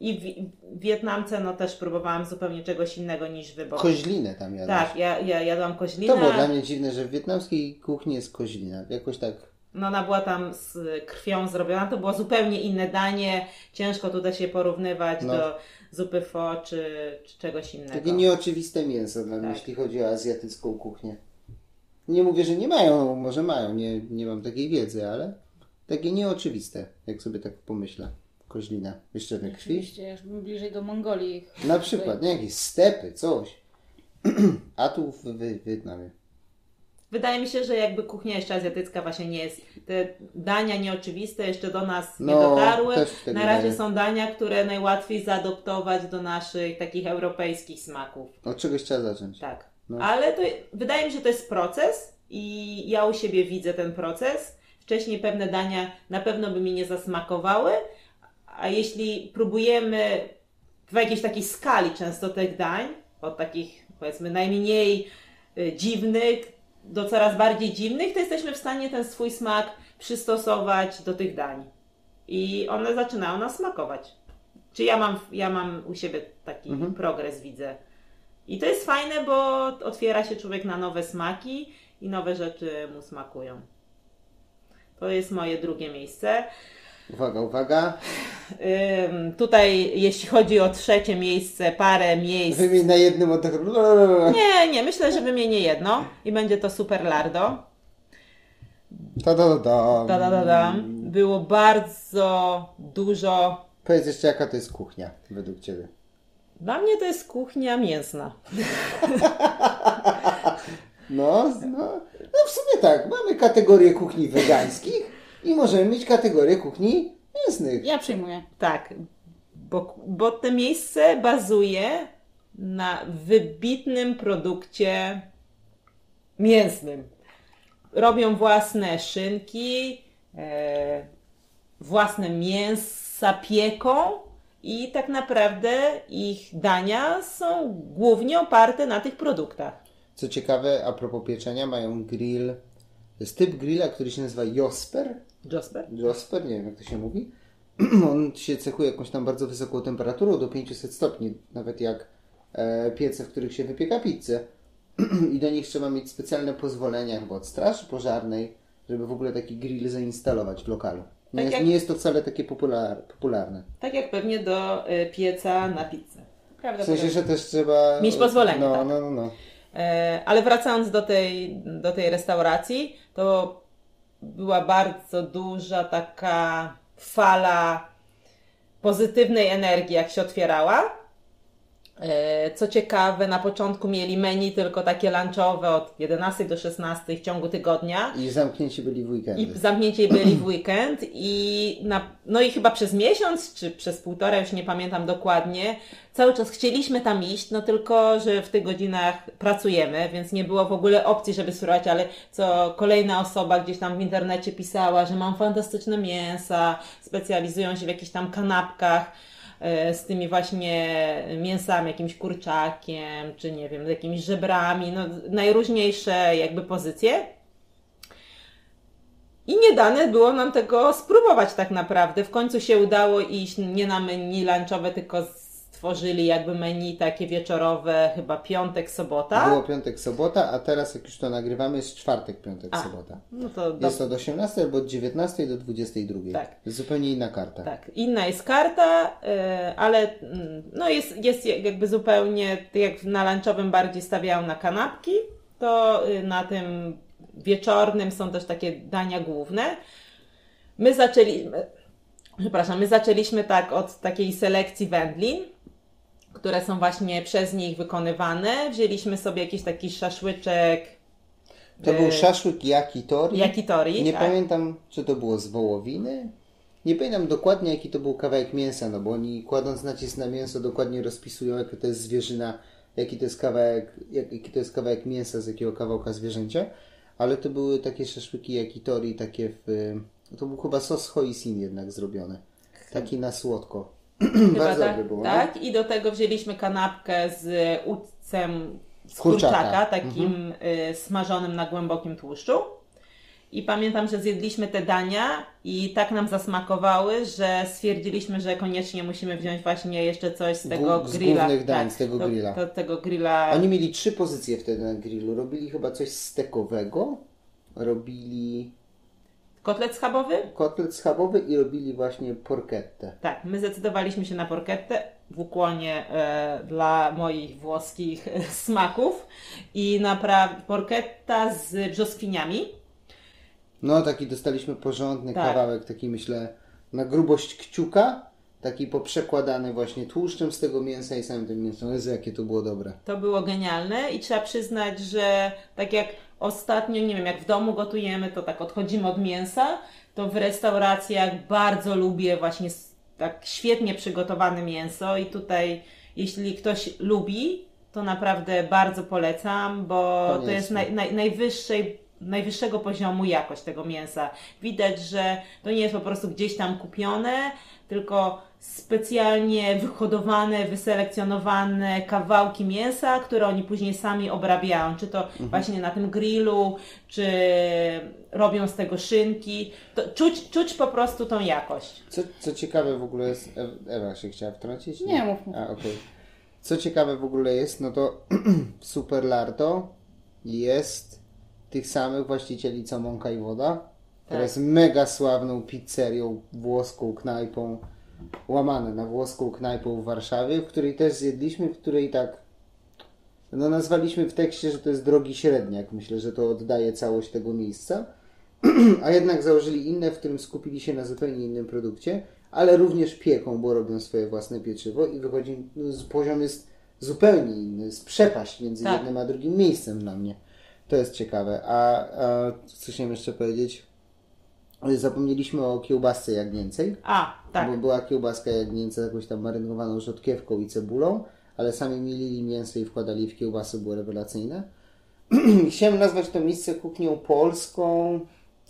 Speaker 2: I w Wietnamce no też próbowałam zupełnie czegoś innego niż wy. Bo...
Speaker 1: Koźlinę tam jadłaś.
Speaker 2: Tak, ja, ja jadłam koźlinę.
Speaker 1: To było dla mnie dziwne, że w wietnamskiej kuchni jest koźlina. Jakoś tak...
Speaker 2: No ona była tam z krwią zrobiona, to było zupełnie inne danie. Ciężko tutaj się porównywać
Speaker 1: No.
Speaker 2: do zupy pho czy, czy czegoś innego.
Speaker 1: Takie nieoczywiste mięso dla mnie,
Speaker 2: Tak.
Speaker 1: jeśli chodzi o azjatycką kuchnię. Nie mówię, że nie mają, może mają, nie, nie mam takiej wiedzy, ale takie nieoczywiste, jak sobie tak pomyślę. Koźlina, jeszcze we krwi.
Speaker 3: Oczywiście, aż bym bliżej do Mongolii.
Speaker 1: Na przykład, nie? Jakieś stepy, coś. A tu w, w Wietnamie.
Speaker 2: Wydaje mi się, że jakby kuchnia jeszcze azjatycka właśnie nie jest. Te dania nieoczywiste jeszcze do nas nie
Speaker 1: No,
Speaker 2: dotarły.
Speaker 1: też tak
Speaker 2: Na razie są dania, które najłatwiej zaadoptować do naszych takich europejskich smaków.
Speaker 1: Od czegoś trzeba zacząć.
Speaker 2: Tak.
Speaker 1: No.
Speaker 2: Ale to, wydaje mi się, że to jest proces i ja u siebie widzę ten proces. Wcześniej pewne dania na pewno by mi nie zasmakowały, a jeśli próbujemy w jakiejś takiej skali często tych dań, od takich powiedzmy najmniej y, dziwnych do coraz bardziej dziwnych, to jesteśmy w stanie ten swój smak przystosować do tych dań. I one zaczynają nas smakować. Czy ja mam, ja mam u siebie taki progres, widzę. I to jest fajne, bo otwiera się człowiek na nowe smaki i nowe rzeczy mu smakują. To jest moje drugie miejsce.
Speaker 1: Uwaga, uwaga.
Speaker 2: Ym, tutaj, jeśli chodzi o trzecie miejsce, parę miejsc.
Speaker 1: Wymień na jednym oddechu.
Speaker 2: Nie, nie, myślę, że wymienię jedno i będzie to Super Lardo.
Speaker 1: Ta da da da.
Speaker 2: Da, da, da, da. Było bardzo dużo.
Speaker 1: Powiedz jeszcze, jaka to jest kuchnia według Ciebie?
Speaker 2: Dla mnie to jest kuchnia mięsna.
Speaker 1: No, no, no w sumie tak. Mamy kategorię kuchni wegańskich i możemy mieć kategorię kuchni mięsnych.
Speaker 3: Ja przyjmuję.
Speaker 2: Tak, bo, bo to miejsce bazuje na wybitnym produkcie mięsnym. Robią własne szynki, e, własne mięsa pieką i tak naprawdę ich dania są głównie oparte na tych produktach.
Speaker 1: Co ciekawe, a propos pieczenia, mają grill. To jest typ grilla, który się nazywa Josper.
Speaker 2: Josper?
Speaker 1: Josper, nie wiem jak to się mówi. On się cechuje jakąś tam bardzo wysoką temperaturą, do 500 stopni, nawet jak e, piece, w których się wypieka pizzę. I do nich trzeba mieć specjalne pozwolenia chyba od straży pożarnej, żeby w ogóle taki grill zainstalować w lokalu. Nie,
Speaker 2: Tak
Speaker 1: jest,
Speaker 2: jak-
Speaker 1: nie jest to wcale takie popular, popularne.
Speaker 2: Tak jak pewnie do e, pieca na pizzę.
Speaker 3: Prawda,
Speaker 1: W sensie, że też trzeba...
Speaker 2: Mieć pozwolenie,
Speaker 1: No,
Speaker 2: tak.
Speaker 1: no, no, no.
Speaker 2: E, Ale wracając do tej, do tej restauracji, to była bardzo duża taka fala pozytywnej energii, jak się otwierała. E, Co ciekawe, na początku mieli menu tylko takie lunchowe od 11 do 16 w ciągu tygodnia.
Speaker 1: I zamknięci byli w weekendy.
Speaker 2: I zamknięci byli w weekend i na, no i chyba przez miesiąc, czy przez półtora, już nie pamiętam dokładnie, cały czas chcieliśmy tam iść, no tylko, że w tych godzinach pracujemy, więc nie było w ogóle opcji, żeby spróbować, ale co kolejna osoba gdzieś tam w internecie pisała, że mam fantastyczne mięsa, specjalizują się w jakichś tam kanapkach, z tymi właśnie mięsami, jakimś kurczakiem, czy nie wiem, z jakimiś żebrami, no najróżniejsze jakby pozycje. I nie dane było nam tego spróbować tak naprawdę. W końcu się udało iść nie na menu lunchowe, tylko stworzyli jakby menu takie wieczorowe, chyba piątek, sobota.
Speaker 1: Było piątek, sobota, a teraz jak już to nagrywamy jest czwartek, piątek,
Speaker 2: A,
Speaker 1: sobota.
Speaker 2: No to do...
Speaker 1: Jest to od 18 albo od 19 do 22.
Speaker 2: Tak.
Speaker 1: Jest zupełnie inna karta.
Speaker 2: Tak, inna jest karta, y, ale mm, no jest, jest jakby zupełnie, jak na lunchowym bardziej stawiają na kanapki, to y, na tym wieczornym są też takie dania główne. My zaczęliśmy, przepraszam, my zaczęliśmy tak od takiej selekcji wędlin, które są właśnie przez nich wykonywane. Wzięliśmy sobie jakiś taki szaszłyczek
Speaker 1: To był
Speaker 2: y,
Speaker 1: szaszłyk yakitori.
Speaker 2: yakitori.
Speaker 1: Nie
Speaker 2: tak.
Speaker 1: pamiętam, czy to było z wołowiny. Nie pamiętam dokładnie, jaki to był kawałek mięsa, no bo oni kładąc nacisk na mięso dokładnie rozpisują, jaka to jest zwierzyna, jaki to jest kawałek, jak- jaki to jest kawałek mięsa z jakiego kawałka zwierzęcia. Ale to były takie szaszłyki yakitori, takie w... To był chyba sos hoisin jednak zrobiony. Taki na słodko.
Speaker 2: Chyba
Speaker 1: Bardzo
Speaker 2: tak,
Speaker 1: było.
Speaker 2: tak. I do tego wzięliśmy kanapkę z udcem z
Speaker 1: Kurczaka.
Speaker 2: kurczaka, takim y, smażonym na głębokim tłuszczu. I pamiętam, że zjedliśmy te dania i tak nam zasmakowały, że stwierdziliśmy, że koniecznie musimy wziąć właśnie jeszcze coś z tego
Speaker 1: z
Speaker 2: grilla.
Speaker 1: głównych dań,
Speaker 2: tak,
Speaker 1: z tego
Speaker 2: to,
Speaker 1: grilla.
Speaker 2: Tego grilla.
Speaker 1: Oni mieli trzy pozycje wtedy na grillu. Robili chyba coś stekowego, robili
Speaker 2: Kotlet schabowy?
Speaker 1: kotlet schabowy i robili właśnie porchettę.
Speaker 2: Tak, my zdecydowaliśmy się na porchettę w ukłonie e, dla moich włoskich e, smaków i naprawdę porchetta z brzoskwiniami.
Speaker 1: No, taki dostaliśmy porządny
Speaker 2: Tak.
Speaker 1: kawałek, taki myślę na grubość kciuka, taki poprzekładany właśnie tłuszczem z tego mięsa i samym tym mięsem. Jezu, jakie to było dobre.
Speaker 2: To było genialne i trzeba przyznać, że tak jak ostatnio, nie wiem, jak w domu gotujemy, to tak odchodzimy od mięsa, to w restauracjach bardzo lubię właśnie tak świetnie przygotowane mięso i tutaj jeśli ktoś lubi, to naprawdę bardzo polecam, bo to jest naj, naj, najwyższej najwyższego poziomu jakość tego mięsa. Widać, że to nie jest po prostu gdzieś tam kupione, tylko specjalnie wyhodowane, wyselekcjonowane kawałki mięsa, które oni później sami obrabiają, czy to właśnie na tym grillu, czy robią z tego szynki. To czuć, czuć po prostu tą jakość.
Speaker 1: Co, co ciekawe w ogóle jest, Ew- Ewa się chciała wtrącić?
Speaker 3: Nie, mów, mów.
Speaker 1: A, okej. Co ciekawe w ogóle jest, no to Super Lardo jest tych samych właścicieli co Mąka i Woda, która
Speaker 2: Tak.
Speaker 1: jest mega sławną pizzerią, włoską knajpą, łamane na włoską knajpą w Warszawie, w której też zjedliśmy, w której tak no nazwaliśmy w tekście, że to jest drogi średniak. Myślę, że to oddaje całość tego miejsca. A jednak założyli inne, w którym skupili się na zupełnie innym produkcie, ale również pieką, bo robią swoje własne pieczywo i wychodzi, no, poziom jest zupełnie inny, jest przepaść między
Speaker 2: Tak.
Speaker 1: jednym a drugim miejscem dla mnie. To jest ciekawe. A, a co chciałem jeszcze powiedzieć? Zapomnieliśmy o kiełbasce jagnięcej.
Speaker 2: A, tak.
Speaker 1: Bo była kiełbaska jagnięca jakąś tam marynowaną rzodkiewką i cebulą, ale sami mielili mięso i wkładali w kiełbasy, było rewelacyjne. Chciałem nazwać to miejsce kuchnią polską,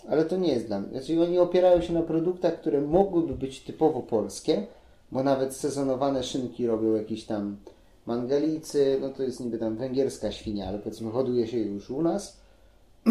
Speaker 1: ale to nie jest dla mnie. Znaczy oni opierają się na produktach, które mogłyby być typowo polskie, bo nawet sezonowane szynki robią jakieś tam mangalicy, no to jest niby tam węgierska świnia, ale powiedzmy hoduje się już u nas.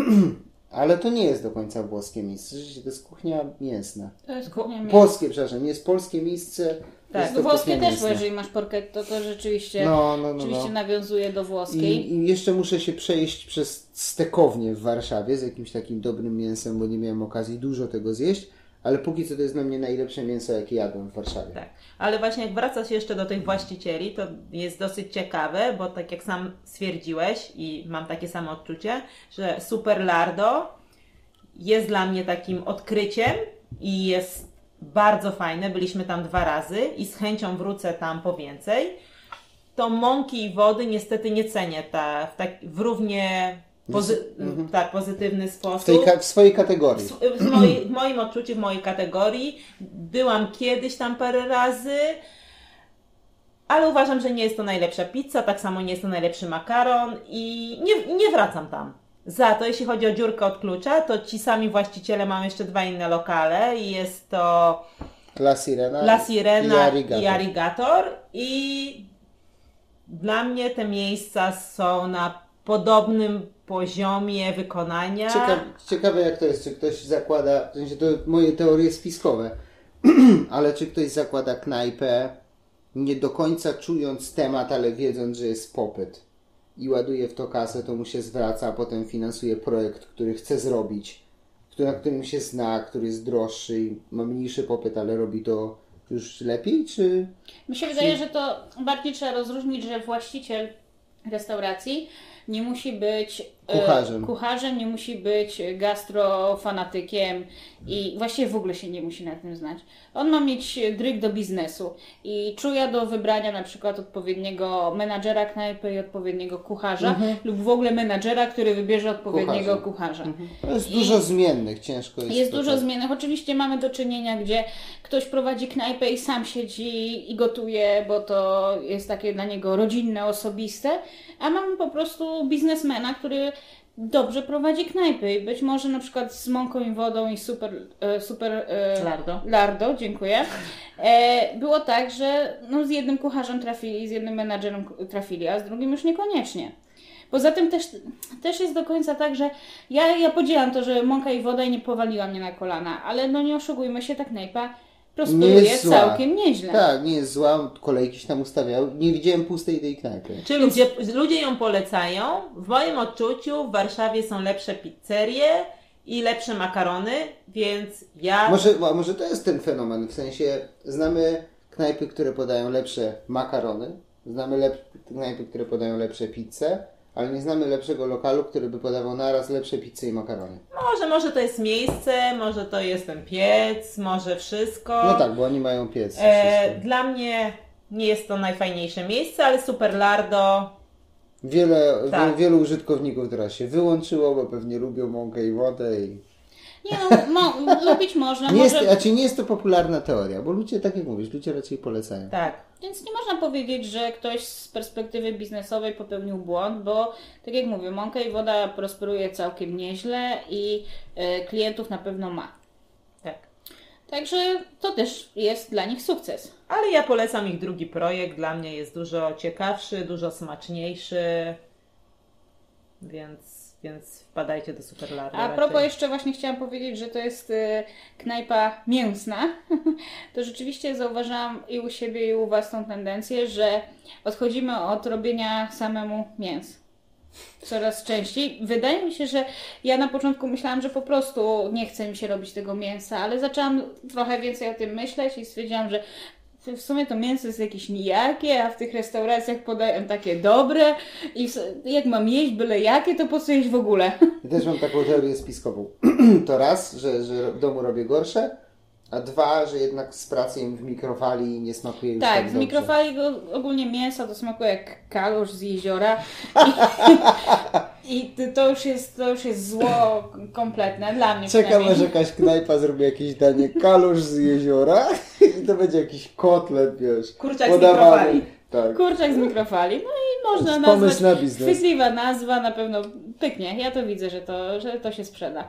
Speaker 1: Ale to nie jest do końca włoskie miejsce. Rzeczywiście to jest kuchnia mięsna.
Speaker 3: To jest kuchnia mięsa.
Speaker 1: Polskie, przepraszam, jest polskie miejsce.
Speaker 2: Tak.
Speaker 1: jest to
Speaker 3: Włoskie też, bo
Speaker 1: mięsna.
Speaker 3: jeżeli masz porketto, to rzeczywiście,
Speaker 1: No, no, no,
Speaker 3: rzeczywiście
Speaker 1: no.
Speaker 3: nawiązuje do włoskiej.
Speaker 1: I, I jeszcze muszę się przejść przez stekownię w Warszawie z jakimś takim dobrym mięsem, bo nie miałem okazji dużo tego zjeść, ale póki co to jest dla mnie najlepsze mięso, jakie jadłem w Warszawie.
Speaker 2: Tak, ale właśnie jak wraca się jeszcze do tych właścicieli, to jest dosyć ciekawe, bo tak jak sam stwierdziłeś i mam takie samo odczucie, że Super Lardo jest dla mnie takim odkryciem i jest bardzo fajne. Byliśmy tam dwa razy i z chęcią wrócę tam po więcej. To mąki i wody niestety nie cenię ta, w, tak, w równie pozy, tak, pozytywny
Speaker 1: W,
Speaker 2: sposób.
Speaker 1: tej, ka- w swojej kategorii.
Speaker 2: W, w, mojej, w moim odczuciu, w mojej kategorii. Byłam kiedyś tam parę razy, ale uważam, że nie jest to najlepsza pizza, tak samo nie jest to najlepszy makaron i nie, nie wracam tam. Za to, jeśli chodzi o dziurkę od klucza, to ci sami właściciele mają jeszcze dwa inne lokale i jest to
Speaker 1: La Sirena,
Speaker 2: La Sirena
Speaker 1: i Arigato.
Speaker 2: i Arigator i dla mnie te miejsca są na podobnym poziomie wykonania.
Speaker 1: Ciekawe, ciekawe jak to jest, czy ktoś zakłada, w sensie to moje teorie spiskowe, ale czy ktoś zakłada knajpę nie do końca czując temat, ale wiedząc, że jest popyt i ładuje w to kasę, to mu się zwraca, a potem finansuje projekt, który chce zrobić, który, na którym się zna, który jest droższy i ma mniejszy popyt, ale robi to już lepiej, czy...
Speaker 3: Mi się wydaje, że to bardziej trzeba rozróżnić, że właściciel restauracji nie musi być
Speaker 1: Kucharzem.
Speaker 3: kucharzem, nie musi być gastrofanatykiem i właściwie w ogóle się nie musi na tym znać. On ma mieć dryg do biznesu i czuja do wybrania na przykład odpowiedniego menadżera knajpy i odpowiedniego kucharza lub w ogóle menadżera, który wybierze odpowiedniego
Speaker 1: Kucharza.
Speaker 3: kucharza.
Speaker 1: To jest
Speaker 3: I-
Speaker 1: dużo zmiennych, ciężko jest...
Speaker 3: Jest dużo
Speaker 1: tak-
Speaker 3: zmiennych. Oczywiście mamy do czynienia, gdzie ktoś prowadzi knajpę i sam siedzi i gotuje, bo to jest takie dla niego rodzinne, osobiste, a mamy po prostu biznesmena, który dobrze prowadzi knajpy i być może na przykład z mąką i wodą i super, e, super e,
Speaker 2: Lardo.
Speaker 3: Lardo, dziękuję. E, było tak, że no, z jednym kucharzem trafili, z jednym menadżerem trafili, a z drugim już niekoniecznie. Poza tym też, też jest do końca tak, że ja, ja podzielam to, że mąka i woda i nie powaliła mnie na kolana, ale no nie oszukujmy się, tak knajpa prosperuje całkiem nieźle.
Speaker 1: Tak, nie jest zła, kolejki się tam ustawiały. Nie widziałem pustej tej knajpy.
Speaker 2: Czy ludzie, ludzie ją polecają? W moim odczuciu w Warszawie są lepsze pizzerie i lepsze makarony, więc ja...
Speaker 1: Może, a może to jest ten fenomen, w sensie znamy knajpy, które podają lepsze makarony, znamy lep, knajpy, które podają lepsze pizze, ale nie znamy lepszego lokalu, który by podawał naraz lepsze pizze i makarony.
Speaker 2: Może, może to jest miejsce, może to jest ten piec, może wszystko.
Speaker 1: No tak, bo oni mają piec.
Speaker 2: E, dla mnie nie jest to najfajniejsze miejsce, ale Super Lardo
Speaker 1: Wiele,
Speaker 2: tak.
Speaker 1: wielu użytkowników teraz się wyłączyło, bo pewnie lubią mąkę i wodę i...
Speaker 3: Nie no, mo, lubić można,
Speaker 1: Nie jest,
Speaker 3: może,
Speaker 1: znaczy nie jest to popularna teoria, bo ludzie, tak jak mówisz, ludzie raczej polecają.
Speaker 2: tak.
Speaker 3: więc nie można powiedzieć, że ktoś z perspektywy biznesowej popełnił błąd, bo tak jak mówię, mąka i woda prosperuje całkiem nieźle i e, klientów na pewno ma.
Speaker 2: tak.
Speaker 3: Także to też jest dla nich sukces.
Speaker 2: Ale ja polecam ich drugi projekt. Dla mnie jest dużo ciekawszy, dużo smaczniejszy. Więc, więc wpadajcie do Super Lardo.
Speaker 3: A
Speaker 2: raczej.
Speaker 3: propos jeszcze właśnie chciałam powiedzieć, że to jest e, knajpa mięsna. To rzeczywiście zauważyłam i u siebie i u Was tą tendencję, że odchodzimy od robienia samemu mięs. Coraz częściej. Wydaje mi się, że ja na początku myślałam, że po prostu nie chce mi się robić tego mięsa, ale zaczęłam trochę więcej o tym myśleć i stwierdziłam, że w sumie to mięso jest jakieś nijakie, a w tych restauracjach podają takie dobre i jak mam jeść byle jakie, to po co jeść w ogóle?
Speaker 1: Ja też mam taką teorię spiskową. to raz, że, że w domu robię gorsze, a dwa, że jednak z pracy im w mikrofali nie smakuje już tak,
Speaker 3: Tak, w
Speaker 1: dobrze.
Speaker 3: mikrofali ogólnie mięso to smakuje jak kalusz z jeziora i, i to, już jest, to już jest zło kompletne dla mnie
Speaker 1: Czekam, aż jakaś knajpa zrobi jakieś danie kalusz z jeziora i to będzie jakiś kotlet, wiesz,
Speaker 2: Kurczak z
Speaker 1: podawany.
Speaker 2: mikrofali.
Speaker 1: Tak.
Speaker 3: Kurczak z mikrofali, no i można
Speaker 1: jest
Speaker 3: nazwać,
Speaker 1: pomysł na biznes.
Speaker 3: chwytliwa nazwa, na pewno pyknie, ja to widzę, że to, że to się sprzeda.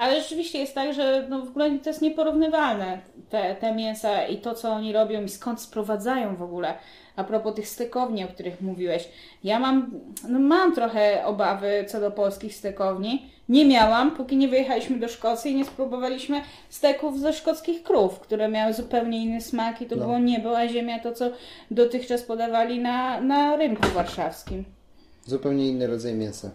Speaker 3: Ale rzeczywiście jest tak, że no w ogóle to jest nieporównywalne, te, te mięsa i to, co oni robią i skąd sprowadzają w ogóle. A propos tych stekowni, o których mówiłeś. Ja mam, no mam trochę obawy co do polskich stekowni. Nie miałam, póki nie wyjechaliśmy do Szkocji i nie spróbowaliśmy steków ze szkockich krów, które miały zupełnie inny smak i to
Speaker 1: No.
Speaker 3: było niebo, a ziemia to, co dotychczas podawali na, na rynku warszawskim.
Speaker 1: Zupełnie inny rodzaj mięsa.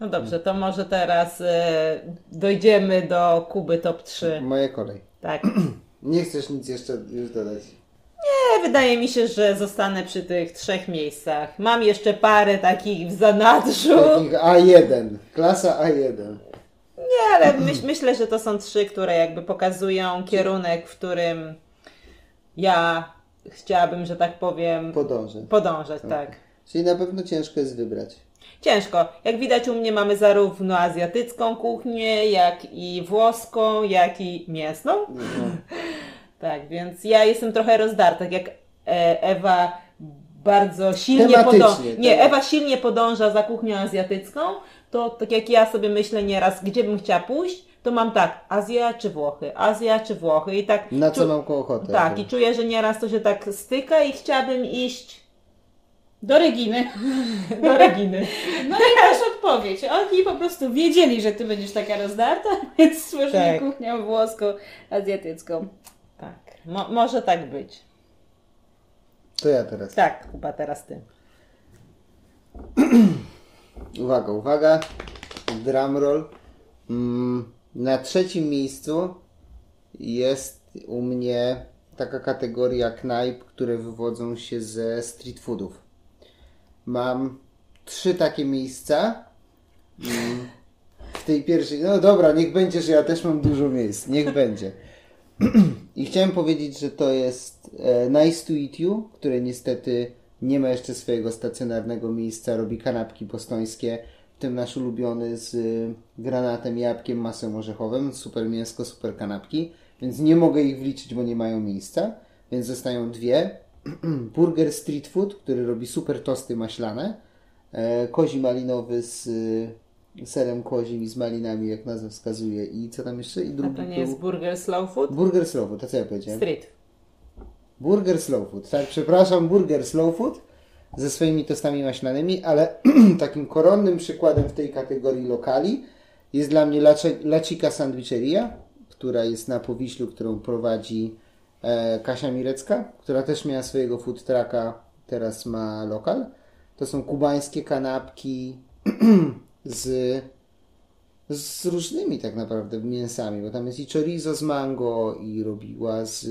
Speaker 2: No dobrze, to może teraz e, dojdziemy do Kuby Top 3.
Speaker 1: Moja kolej.
Speaker 2: Tak.
Speaker 1: Nie chcesz nic jeszcze już dodać.
Speaker 2: Nie, wydaje mi się, że zostanę przy tych trzech miejscach. Mam jeszcze parę takich w zanadrzu.
Speaker 1: Takich A1, klasa A1.
Speaker 2: Nie, ale myśl, myślę, że to są trzy, które jakby pokazują kierunek, w którym ja chciałabym, że tak powiem,
Speaker 1: Podążę.
Speaker 2: podążać, tak.
Speaker 1: Czyli na pewno ciężko jest wybrać.
Speaker 2: Ciężko. Jak widać u mnie mamy zarówno azjatycką kuchnię, jak i włoską, jak i mięsną.
Speaker 1: No.
Speaker 2: Tak, więc ja jestem trochę rozdarta, tak jak e, Ewa bardzo silnie podąża. Nie,
Speaker 1: tak.
Speaker 2: Ewa silnie podąża za kuchnią azjatycką, to tak jak ja sobie myślę nieraz, gdzie bym chciała pójść, to mam tak, Azja czy Włochy, Azja czy Włochy i tak.
Speaker 1: Na co mam ochotę.
Speaker 2: Tak, i czuję, że nieraz to się tak styka i chciałabym iść
Speaker 3: Do Reginy.
Speaker 2: do Reginy.
Speaker 3: No i masz odpowiedź. Oni po prostu wiedzieli, że ty będziesz taka rozdarta, więc stworzyli
Speaker 2: Tak.
Speaker 3: kuchnię włoską, azjatycką.
Speaker 2: Tak, Mo- może tak być.
Speaker 1: To ja teraz.
Speaker 2: Tak, chyba teraz ty.
Speaker 1: Uwaga, uwaga. Drumroll. Mm, na trzecim miejscu jest u mnie taka kategoria knajp, które wywodzą się ze street foodów. Mam trzy takie miejsca. Mm, w tej pierwszej, no dobra, niech będzie, że ja też mam dużo miejsc. Niech będzie. I chciałem powiedzieć, że to jest e, Nice to Eat You, które niestety nie ma jeszcze swojego stacjonarnego miejsca, robi kanapki bostońskie, w tym nasz ulubiony z y, granatem, jabłkiem, masłem orzechowym, super mięsko, super kanapki, więc nie mogę ich wliczyć, bo nie mają miejsca, więc zostają dwie. Burger Street Food, który robi super tosty maślane, e, kozi malinowy z y, serem kozim i z malinami, jak nazwa wskazuje i co tam jeszcze? I
Speaker 2: A
Speaker 1: drugi
Speaker 2: to nie
Speaker 1: był...
Speaker 2: jest burger slow food?
Speaker 1: Burger Slow Food, to co ja powiedziałem?
Speaker 2: Street.
Speaker 1: Burger Slow Food, tak, przepraszam, Burger Slow Food. ze swoimi tostami maślanymi, ale takim koronnym przykładem w tej kategorii lokali jest dla mnie Laci- Lacika Sandwicheria, która jest na Powiślu, którą prowadzi e, Kasia Mirecka, która też miała swojego food trucka, teraz ma lokal. To są kubańskie kanapki z, z różnymi tak naprawdę mięsami, bo tam jest i chorizo z mango, i robiła z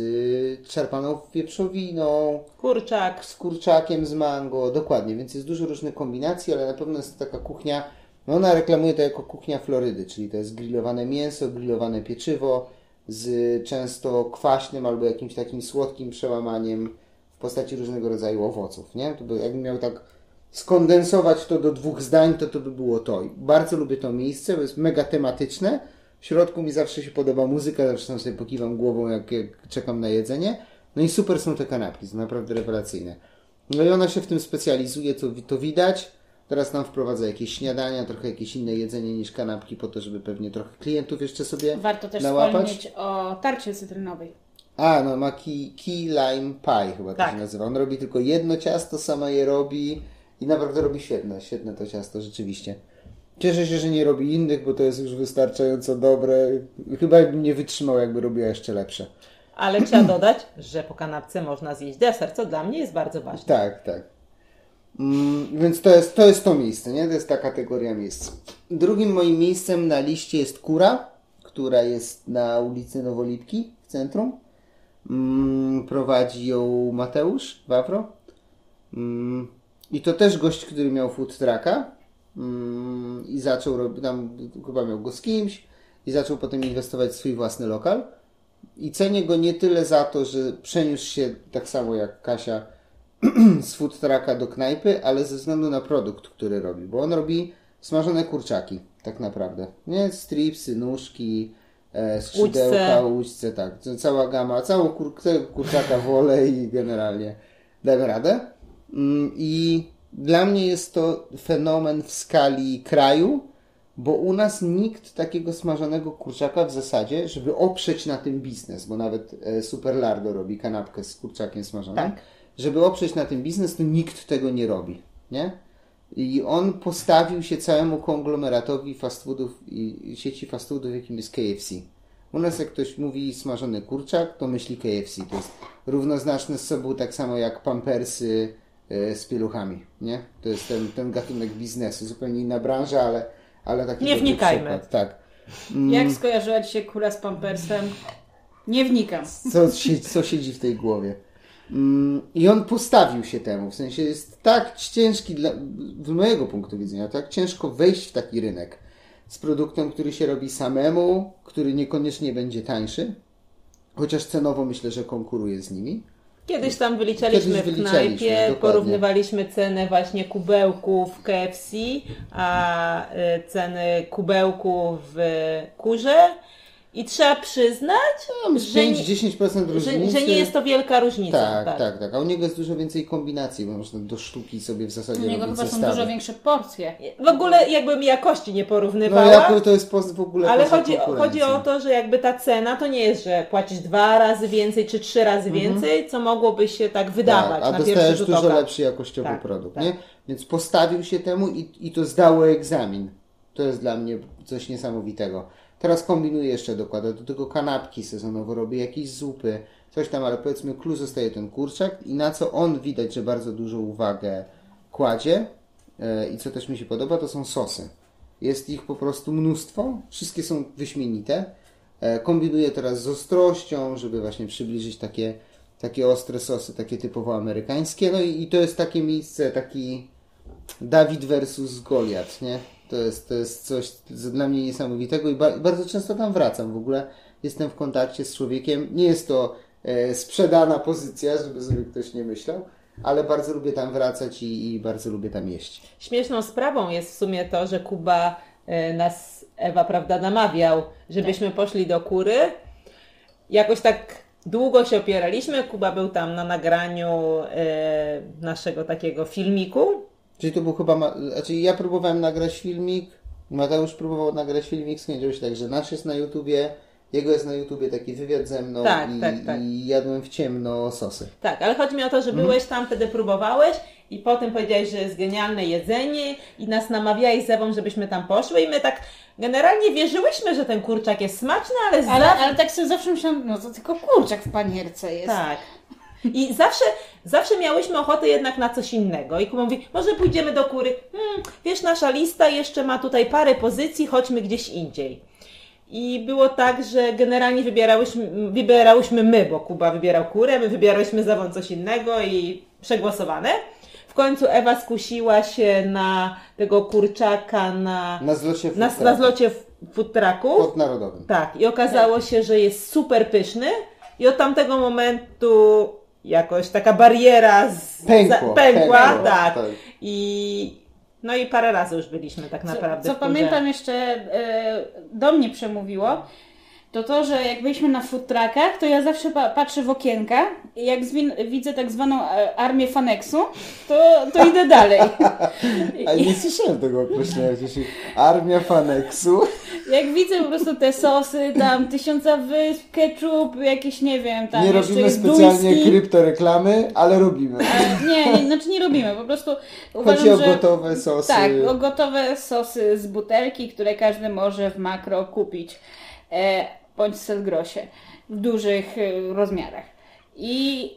Speaker 1: czerpaną wieprzowiną,
Speaker 2: Kurczak.
Speaker 1: z kurczakiem z mango, dokładnie, więc jest dużo różnych kombinacji, ale na pewno jest to taka kuchnia, no ona reklamuje to jako kuchnia Florydy, czyli to jest grillowane mięso, grillowane pieczywo z często kwaśnym albo jakimś takim słodkim przełamaniem w postaci różnego rodzaju owoców, nie? To by, jakbym miał tak skondensować to do dwóch zdań, to to by było to. Bardzo lubię to miejsce, bo jest mega tematyczne. W środku mi zawsze się podoba muzyka, zawsze tam sobie pokiwam głową, jak, jak czekam na jedzenie. No i super są te kanapki, są naprawdę rewelacyjne. No i ona się w tym specjalizuje, to, to widać. Teraz nam wprowadza jakieś śniadania, trochę jakieś inne jedzenie niż kanapki, po to, żeby pewnie trochę klientów jeszcze sobie
Speaker 3: Warto też
Speaker 1: nałapać.
Speaker 3: wspomnieć o tarcie cytrynowej.
Speaker 1: A, no ma key, key lime pie chyba to
Speaker 2: Tak.
Speaker 1: się nazywa. On robi tylko jedno ciasto, sama je robi i naprawdę robi świetne, świetne to ciasto, rzeczywiście. Cieszę się, że nie robi innych, bo to jest już wystarczająco dobre. Chyba bym nie wytrzymał, jakby robiła jeszcze lepsze.
Speaker 2: Ale trzeba dodać, że po kanapce można zjeść deser, co dla mnie jest bardzo ważne.
Speaker 1: Tak, tak. Mm, więc to jest, to jest to miejsce, nie? To jest ta kategoria miejsc. Drugim moim miejscem na liście jest Kura, która jest na ulicy Nowolipki w centrum. Mm, prowadzi ją Mateusz Wawro. Mm, I to też gość, który miał food trucka i zaczął robić, tam chyba miał go z kimś i zaczął potem inwestować w swój własny lokal. I cenię go nie tyle za to, że przeniósł się tak samo jak Kasia z food trucka do knajpy, ale ze względu na produkt, który robi, bo on robi smażone kurczaki, tak naprawdę. Nie, stripsy, nóżki, e, skrzydełka, łódźce, tak. Cała gama, całą kur, kurczaka wolę i generalnie damy radę. Mm, I dla mnie jest to fenomen w skali kraju, bo u nas nikt takiego smażonego kurczaka w zasadzie, żeby oprzeć na tym biznes, bo nawet e, Superlardo robi kanapkę z kurczakiem smażonym,
Speaker 2: Tak.
Speaker 1: Żeby oprzeć na tym biznes, to nikt tego nie robi, nie? I on postawił się całemu konglomeratowi fast foodów i sieci fast foodów, jakim jest KFC. U nas jak ktoś mówi smażony kurczak, to myśli KFC. To jest równoznaczne z sobą tak samo jak pampersy e, z pieluchami, nie? To jest ten, ten gatunek biznesu. Zupełnie inna branża, ale, ale taki
Speaker 2: Nie wnikajmy.
Speaker 1: przykład. Tak.
Speaker 3: Jak skojarzyła Ci się kura z pampersem? Nie wnikam.
Speaker 1: co, co siedzi w tej głowie. Mm, I on postawił się temu, w sensie jest tak ciężki, dla, z mojego punktu widzenia, tak ciężko wejść w taki rynek z produktem, który się robi samemu, który niekoniecznie będzie tańszy, chociaż cenowo myślę, że konkuruje z nimi.
Speaker 2: Kiedyś tam wyliczaliśmy
Speaker 1: Kiedyś
Speaker 2: w
Speaker 1: wyliczaliśmy,
Speaker 2: knajpie,
Speaker 1: dokładnie.
Speaker 2: porównywaliśmy cenę właśnie kubełków KFC, a y, ceny kubełków w kurze i trzeba przyznać,
Speaker 1: Tam
Speaker 2: że, nie,
Speaker 1: 5-10%
Speaker 2: że,
Speaker 1: różnicy.
Speaker 2: że nie jest to wielka różnica.
Speaker 1: tak, tak, tak, A u niego jest dużo więcej kombinacji, bo można do sztuki sobie w zasadzie
Speaker 3: U niego chyba są
Speaker 1: zestawy.
Speaker 3: dużo większe porcje.
Speaker 2: W ogóle jakbym jakości nie
Speaker 1: No
Speaker 2: porównywała.
Speaker 1: jako to jest w ogóle
Speaker 2: Ale chodzi, chodzi o to, że jakby ta cena to nie jest, że płacisz dwa razy więcej czy trzy razy więcej, co mogłoby się tak wydawać
Speaker 1: Mhm. Tak, a
Speaker 2: na pierwszy
Speaker 1: dostajesz
Speaker 2: rzut
Speaker 1: dużo
Speaker 2: oka.
Speaker 1: lepszy jakościowy
Speaker 2: Tak,
Speaker 1: produkt,
Speaker 2: tak.
Speaker 1: nie? Więc postawił się temu i, i to zdało egzamin. To jest dla mnie coś niesamowitego. Teraz kombinuję jeszcze, dokłada do tego kanapki sezonowo, robię jakieś zupy, coś tam, ale powiedzmy klucz zostaje ten kurczak i na co on widać, że bardzo dużą uwagę kładzie e, i co też mi się podoba, to są sosy. Jest ich po prostu mnóstwo, wszystkie są wyśmienite. E, kombinuję teraz z ostrością, żeby właśnie przybliżyć takie, takie ostre sosy, takie typowo amerykańskie. No i, i to jest takie miejsce, taki Dawid versus Goliat, nie? To jest, to jest coś dla mnie niesamowitego i ba- bardzo często tam wracam. W ogóle jestem w kontakcie z człowiekiem. Nie jest to e, sprzedana pozycja, żeby sobie ktoś nie myślał, ale bardzo lubię tam wracać i, i bardzo lubię tam jeść.
Speaker 2: Śmieszną sprawą jest w sumie to, że Kuba e, nas, Ewa, prawda, namawiał, żebyśmy poszli do kury. Jakoś tak długo się opieraliśmy. Kuba był tam na nagraniu e, naszego takiego filmiku.
Speaker 1: Czyli to był chyba, ma- znaczy ja próbowałem nagrać filmik, Mateusz próbował nagrać filmik, skończył się tak, że nasz jest na YouTubie, Jego jest na YouTubie taki wywiad ze mną
Speaker 2: Tak,
Speaker 1: i,
Speaker 2: tak, tak.
Speaker 1: i jadłem w ciemno sosy.
Speaker 2: Tak, ale chodzi mi o to, że byłeś tam, wtedy próbowałeś i potem powiedziałeś, że jest genialne jedzenie i nas namawiałeś z Ewą, żebyśmy tam poszły i my tak generalnie wierzyłyśmy, że ten kurczak jest smaczny, ale,
Speaker 3: Ale, ale tak sobie zawsze myślałam, no to tylko kurczak w panierce jest.
Speaker 2: Tak. I zawsze, zawsze miałyśmy ochotę jednak na coś innego. I Kuba mówi, może pójdziemy do kury. Hmm, wiesz, nasza lista jeszcze ma tutaj parę pozycji, chodźmy gdzieś indziej. I było tak, że generalnie wybierałyśmy, wybierałyśmy my, bo Kuba wybierał kurę, my wybierałyśmy za wam coś innego i przegłosowane. W końcu Ewa skusiła się na tego kurczaka na,
Speaker 1: Na zlocie w
Speaker 2: na, na zlocie w food trucku.
Speaker 1: pod narodowym.
Speaker 2: Tak, i okazało się, że jest super pyszny i od tamtego momentu jakoś taka bariera z,
Speaker 1: Pękło,
Speaker 2: za, pękła,
Speaker 1: pękło,
Speaker 2: tak.
Speaker 1: tak.
Speaker 2: I no i parę razy już byliśmy tak naprawdę.
Speaker 3: Co, co pamiętam jeszcze e, do mnie przemówiło, to to, że jak byliśmy na food truckach, to ja zawsze pa patrzę w okienka i jak widzę tak zwaną e, armię faneksu, to, to idę dalej.
Speaker 1: A nie słyszałem tego określenia wcześniej. Armia Faneksu.
Speaker 3: Jak widzę po prostu te sosy, tam tysiąca wysp, ketchup, jakieś nie wiem, tam
Speaker 1: Nie robimy specjalnie
Speaker 3: duński.
Speaker 1: kryptoreklamy, ale robimy.
Speaker 3: E, Nie, nie, znaczy nie robimy, po prostu
Speaker 1: Chodzi
Speaker 3: uważam,
Speaker 1: o
Speaker 3: że...
Speaker 1: gotowe sosy.
Speaker 3: Tak, o gotowe sosy z butelki, które każdy może w makro kupić. E, bądź Selgrosie. W dużych e, rozmiarach. I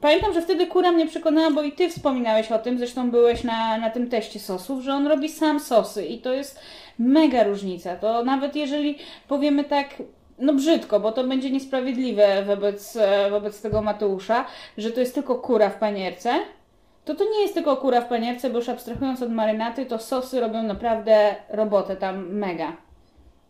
Speaker 3: pamiętam, że wtedy kura mnie przekonała, bo i ty wspominałeś o tym, zresztą byłeś na, na tym teście sosów, że on robi sam sosy i to jest mega różnica. To nawet jeżeli powiemy tak no brzydko, bo to będzie niesprawiedliwe wobec, e, wobec tego Mateusza, że to jest tylko kura w panierce, to to nie jest tylko kura w panierce, bo już abstrahując od marynaty, to sosy robią naprawdę robotę tam mega.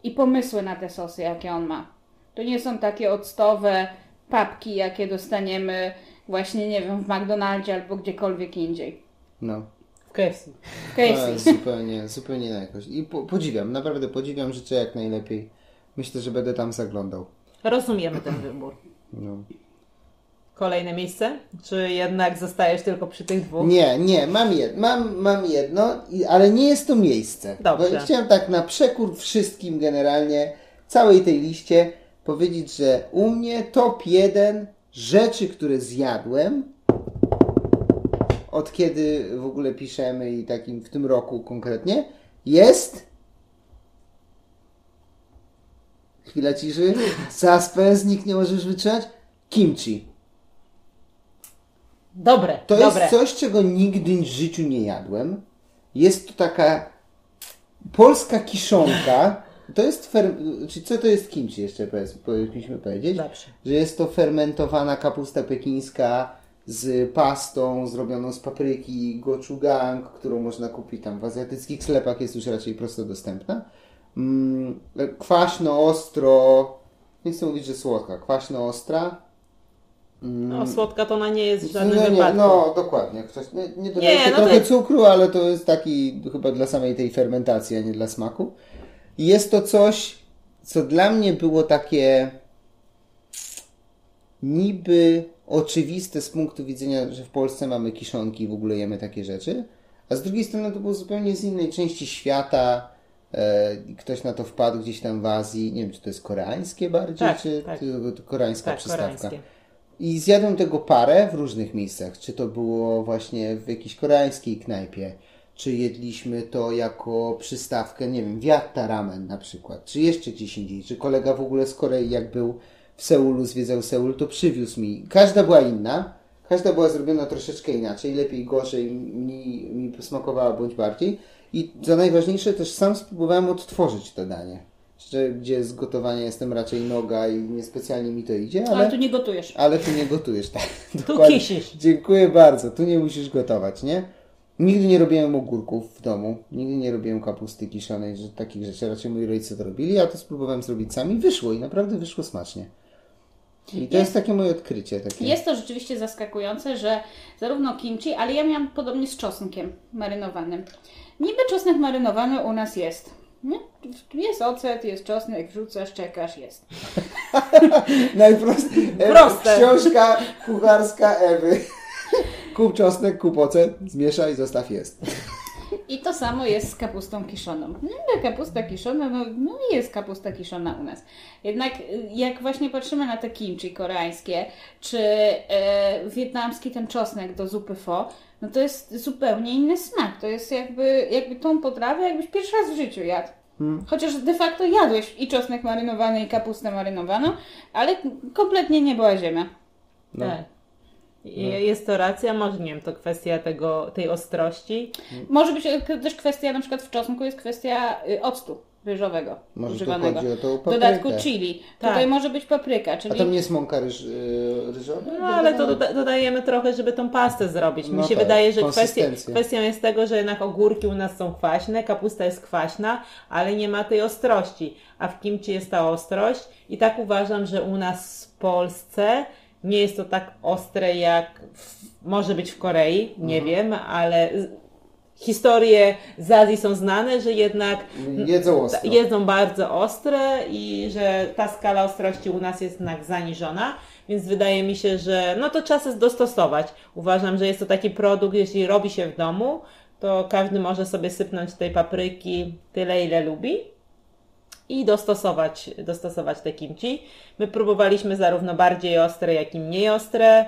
Speaker 3: I pomysły na te sosy, jakie on ma. To nie są takie octowe papki, jakie dostaniemy właśnie, nie wiem, w McDonaldzie albo gdziekolwiek indziej.
Speaker 1: No.
Speaker 2: W KFC.
Speaker 3: W
Speaker 1: To jest
Speaker 3: KFC.
Speaker 1: zupełnie, zupełnie na jakość. I po, podziwiam, naprawdę podziwiam, życzę jak najlepiej. Myślę, że będę tam zaglądał.
Speaker 2: Rozumiemy ten wybór.
Speaker 1: No.
Speaker 2: Kolejne miejsce? Czy jednak zostajesz tylko przy tych dwóch?
Speaker 1: Nie, nie, mam, jed, mam, mam jedno, ale nie jest to miejsce.
Speaker 2: Dobrze.
Speaker 1: Bo chciałem tak na przekór wszystkim generalnie, całej tej liście, powiedzieć, że u mnie top jeden rzeczy, które zjadłem, od kiedy w ogóle piszemy i takim w tym roku konkretnie, jest chwila ciszy, suspens, nikt nie może już wytrzymać, kimchi.
Speaker 2: Dobre,
Speaker 1: To
Speaker 2: dobre.
Speaker 1: jest coś, czego nigdy w życiu nie jadłem. Jest to taka polska kiszonka. To jest fer... Czyli co to jest kimchi jeszcze powiedz- powinniśmy powiedzieć?
Speaker 2: Dobrze.
Speaker 1: Że jest to fermentowana kapusta pekińska z pastą zrobioną z papryki gochujang, którą można kupić tam w azjatyckich sklepach, jest już raczej prosto dostępna. Mm, kwaśno, ostro, nie chcę mówić, że słodka, kwaśno, ostra.
Speaker 2: No, słodka to ona nie jest w żadnym
Speaker 1: No, nie,
Speaker 2: wypadku.
Speaker 1: no dokładnie. Ktoś, nie, nie dodajcie
Speaker 2: Nie, no
Speaker 1: trochę
Speaker 2: to-
Speaker 1: cukru, ale to jest taki chyba dla samej tej fermentacji, a nie dla smaku. I jest to coś, co dla mnie było takie niby oczywiste z punktu widzenia, że w Polsce mamy kiszonki i w ogóle jemy takie rzeczy, a z drugiej strony to było zupełnie z innej części świata. E, ktoś na to wpadł gdzieś tam w Azji. Nie wiem, czy to jest koreańskie bardziej,
Speaker 2: Tak,
Speaker 1: czy
Speaker 2: tak.
Speaker 1: czy koreańska
Speaker 2: Tak,
Speaker 1: przystawka.
Speaker 2: koreańskie.
Speaker 1: I zjadłem tego parę w różnych miejscach. Czy to było właśnie w jakiejś koreańskiej knajpie, czy jedliśmy to jako przystawkę, nie wiem, wiatta ramen na przykład, czy jeszcze gdzieś indziej. Czy kolega w ogóle z Korei, jak był w Seulu, zwiedzał Seul, to przywiózł mi. Każda była inna, każda była zrobiona troszeczkę inaczej, lepiej, gorzej, mi, mi bądź bardziej. I co najważniejsze, też sam spróbowałem odtworzyć to danie. Że, gdzie z gotowania jestem raczej noga i niespecjalnie mi to idzie,
Speaker 3: Ale tu nie gotujesz.
Speaker 1: ale tu nie gotujesz, tak.
Speaker 2: Tu kisisz.
Speaker 1: Dziękuję bardzo. Tu nie musisz gotować, nie? Nigdy nie robiłem ogórków w domu. Nigdy nie robiłem kapusty kiszonej, że, takich rzeczy. Raczej moi rodzice to robili, a to spróbowałem zrobić sami. Wyszło i naprawdę wyszło smacznie. I to jest,
Speaker 3: Jest-
Speaker 1: takie moje odkrycie. Takie.
Speaker 3: Jest to rzeczywiście zaskakujące, że zarówno kimchi, ale ja miałam podobnie z czosnkiem marynowanym. Niby czosnek marynowany u nas jest. Nie? Jest ocet, jest czosnek, wrzucasz, czekasz, jest.
Speaker 1: Najprościej.
Speaker 2: Proste.
Speaker 1: Książka kucharska Ewy. Kup czosnek, kup ocet, zmieszaj, zostaw jest.
Speaker 3: I to samo jest z kapustą kiszoną. No, kapusta kiszona, no, no jest kapusta kiszona u nas. Jednak y, jak właśnie patrzymy na te kimchi koreańskie, czy e, wietnamski ten czosnek do zupy pho, no to jest zupełnie inny smak. To jest jakby, jakby tą potrawę jakbyś pierwszy raz w życiu jadł. Hmm. Chociaż de facto jadłeś i czosnek marynowany, i kapustę marynowaną, ale kompletnie nie była ziemia.
Speaker 2: No. Tak. No. Jest to racja, może nie wiem, to kwestia tego, tej ostrości.
Speaker 3: Może być też kwestia, na przykład w czosnku jest kwestia y, octu ryżowego
Speaker 1: może
Speaker 3: używanego.
Speaker 1: chodzi o tą
Speaker 3: W dodatku chili. Tak. Tutaj może być papryka. Czyli...
Speaker 1: A to nie jest mąka ryż, y, ryżowa?
Speaker 2: No ale to doda dodajemy trochę, żeby tą pastę zrobić. Mi no się tak, wydaje, że kwestia, kwestią jest tego, że jednak ogórki u nas są kwaśne, kapusta jest kwaśna, ale nie ma tej ostrości. A w kimchi jest ta ostrość i tak uważam, że u nas w Polsce nie jest to tak ostre jak w, może być w Korei, nie mhm. wiem, ale historie z Azji są znane, że jednak
Speaker 1: jedzą, ostro.
Speaker 2: jedzą bardzo ostre i że ta skala ostrości u nas jest jednak zaniżona, więc wydaje mi się, że no to czas jest dostosować. Uważam, że jest to taki produkt, jeśli robi się w domu, to każdy może sobie sypnąć tej papryki tyle, ile lubi i dostosować, dostosować te kimchi. My próbowaliśmy zarówno bardziej ostre, jak i mniej ostre.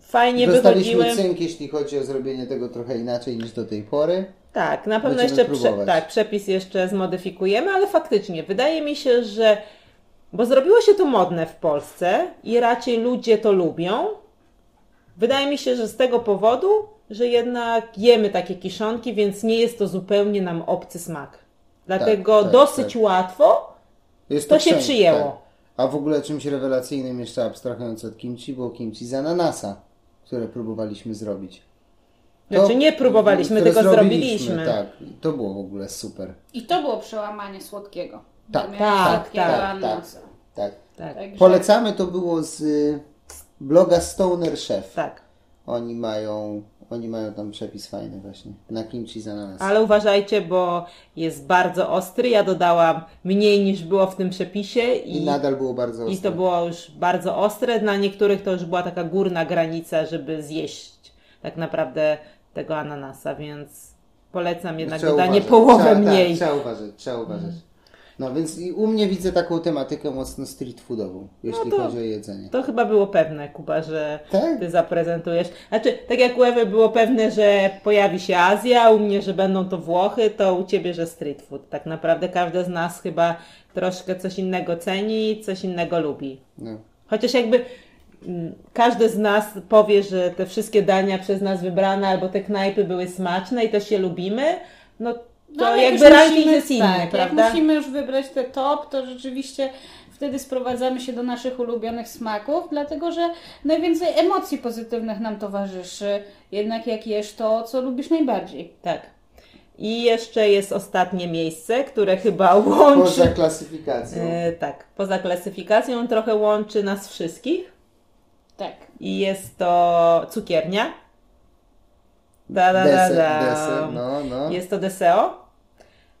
Speaker 2: Fajnie
Speaker 1: Dostaliśmy
Speaker 2: wychodziły.
Speaker 1: cynk, jeśli chodzi o zrobienie tego trochę inaczej niż do tej pory.
Speaker 2: Tak, na pewno Będziemy jeszcze prze, tak, przepis jeszcze zmodyfikujemy, ale faktycznie wydaje mi się, że bo zrobiło się to modne w Polsce i raczej ludzie to lubią. Wydaje mi się, że z tego powodu, że jednak jemy takie kiszonki, więc nie jest to zupełnie nam obcy smak. Dlatego tak, tak, dosyć tak. łatwo Jest to, to się przyjęło. Tak.
Speaker 1: A w ogóle czymś rewelacyjnym, jeszcze abstrahując od kimchi, było kimchi z ananasa, które próbowaliśmy zrobić.
Speaker 2: To, znaczy nie próbowaliśmy, tylko zrobiliśmy. zrobiliśmy.
Speaker 1: Tak, to było w ogóle super.
Speaker 3: I to było przełamanie słodkiego.
Speaker 1: Tak, tak, tak, tak, tak, tak, tak. Polecamy, to było z y, bloga Stoner Chef.
Speaker 2: Tak.
Speaker 1: Oni mają oni mają tam przepis fajny właśnie. Na kimchi z ananas.
Speaker 2: Ale uważajcie, bo jest bardzo ostry. Ja dodałam mniej niż było w tym przepisie.
Speaker 1: I, I nadal było bardzo ostre.
Speaker 2: I to było już bardzo ostre. Dla niektórych to już była taka górna granica, żeby zjeść tak naprawdę tego ananasa, więc polecam jednak trzeba dodanie uważać. połowę
Speaker 1: trzeba,
Speaker 2: mniej.
Speaker 1: Tak, trzeba uważać, trzeba uważać. No więc i u mnie widzę taką tematykę mocno street foodową, jeśli no to, chodzi o jedzenie.
Speaker 2: To chyba było pewne, Kuba, że tak? ty zaprezentujesz. Znaczy, tak jak u Ewy było pewne, że pojawi się Azja, u mnie, że będą to Włochy, to u ciebie, że street food. Tak naprawdę każdy z nas chyba troszkę coś innego ceni, coś innego lubi. No. Chociaż jakby mm, każdy z nas powie, że te wszystkie dania przez nas wybrane albo te knajpy były smaczne i też je lubimy, no to no, jakby ranking jest inny, tak, prawda?
Speaker 3: Jak musimy już wybrać te top, to rzeczywiście wtedy sprowadzamy się do naszych ulubionych smaków, dlatego że najwięcej emocji pozytywnych nam towarzyszy, jednak jak jesz to, co lubisz najbardziej.
Speaker 2: Tak. I jeszcze jest ostatnie miejsce, które chyba łączy.
Speaker 1: Poza klasyfikacją.
Speaker 2: E, tak, poza klasyfikacją trochę łączy nas wszystkich.
Speaker 3: Tak.
Speaker 2: I jest to cukiernia.
Speaker 1: Da, da, da, da. Deser, no, no.
Speaker 2: Jest to Deseo.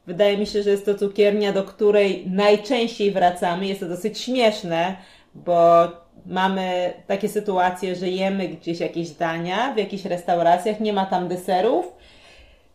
Speaker 2: Wydaje mi się, że jest to cukiernia, do której najczęściej wracamy. Jest to dosyć śmieszne, bo mamy takie sytuacje, że jemy gdzieś jakieś dania w jakichś restauracjach, nie ma tam deserów.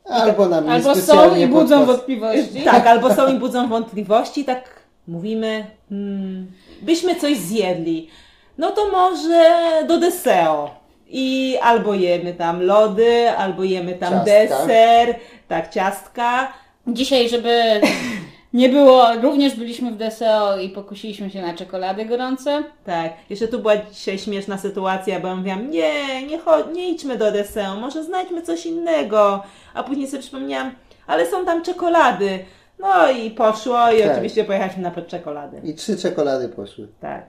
Speaker 1: Albo nam
Speaker 3: Albo są i budzą podpas... wątpliwości.
Speaker 2: Tak, albo są i budzą wątpliwości. Tak mówimy, hmm, byśmy coś zjedli. No to może do deseo i albo jemy tam lody, albo jemy tam ciastka. deser, tak, ciastka.
Speaker 3: Dzisiaj, żeby nie było, również byliśmy w DSO i pokusiliśmy się na czekolady gorące.
Speaker 2: Tak, jeszcze tu była dzisiaj śmieszna sytuacja, bo ja mówiłam, nie, nie, chodź, nie idźmy do DSO, może znajdźmy coś innego. A później sobie przypomniałam, ale są tam czekolady. No i poszło i tak. oczywiście pojechaliśmy na czekolady.
Speaker 1: I trzy czekolady poszły.
Speaker 2: Tak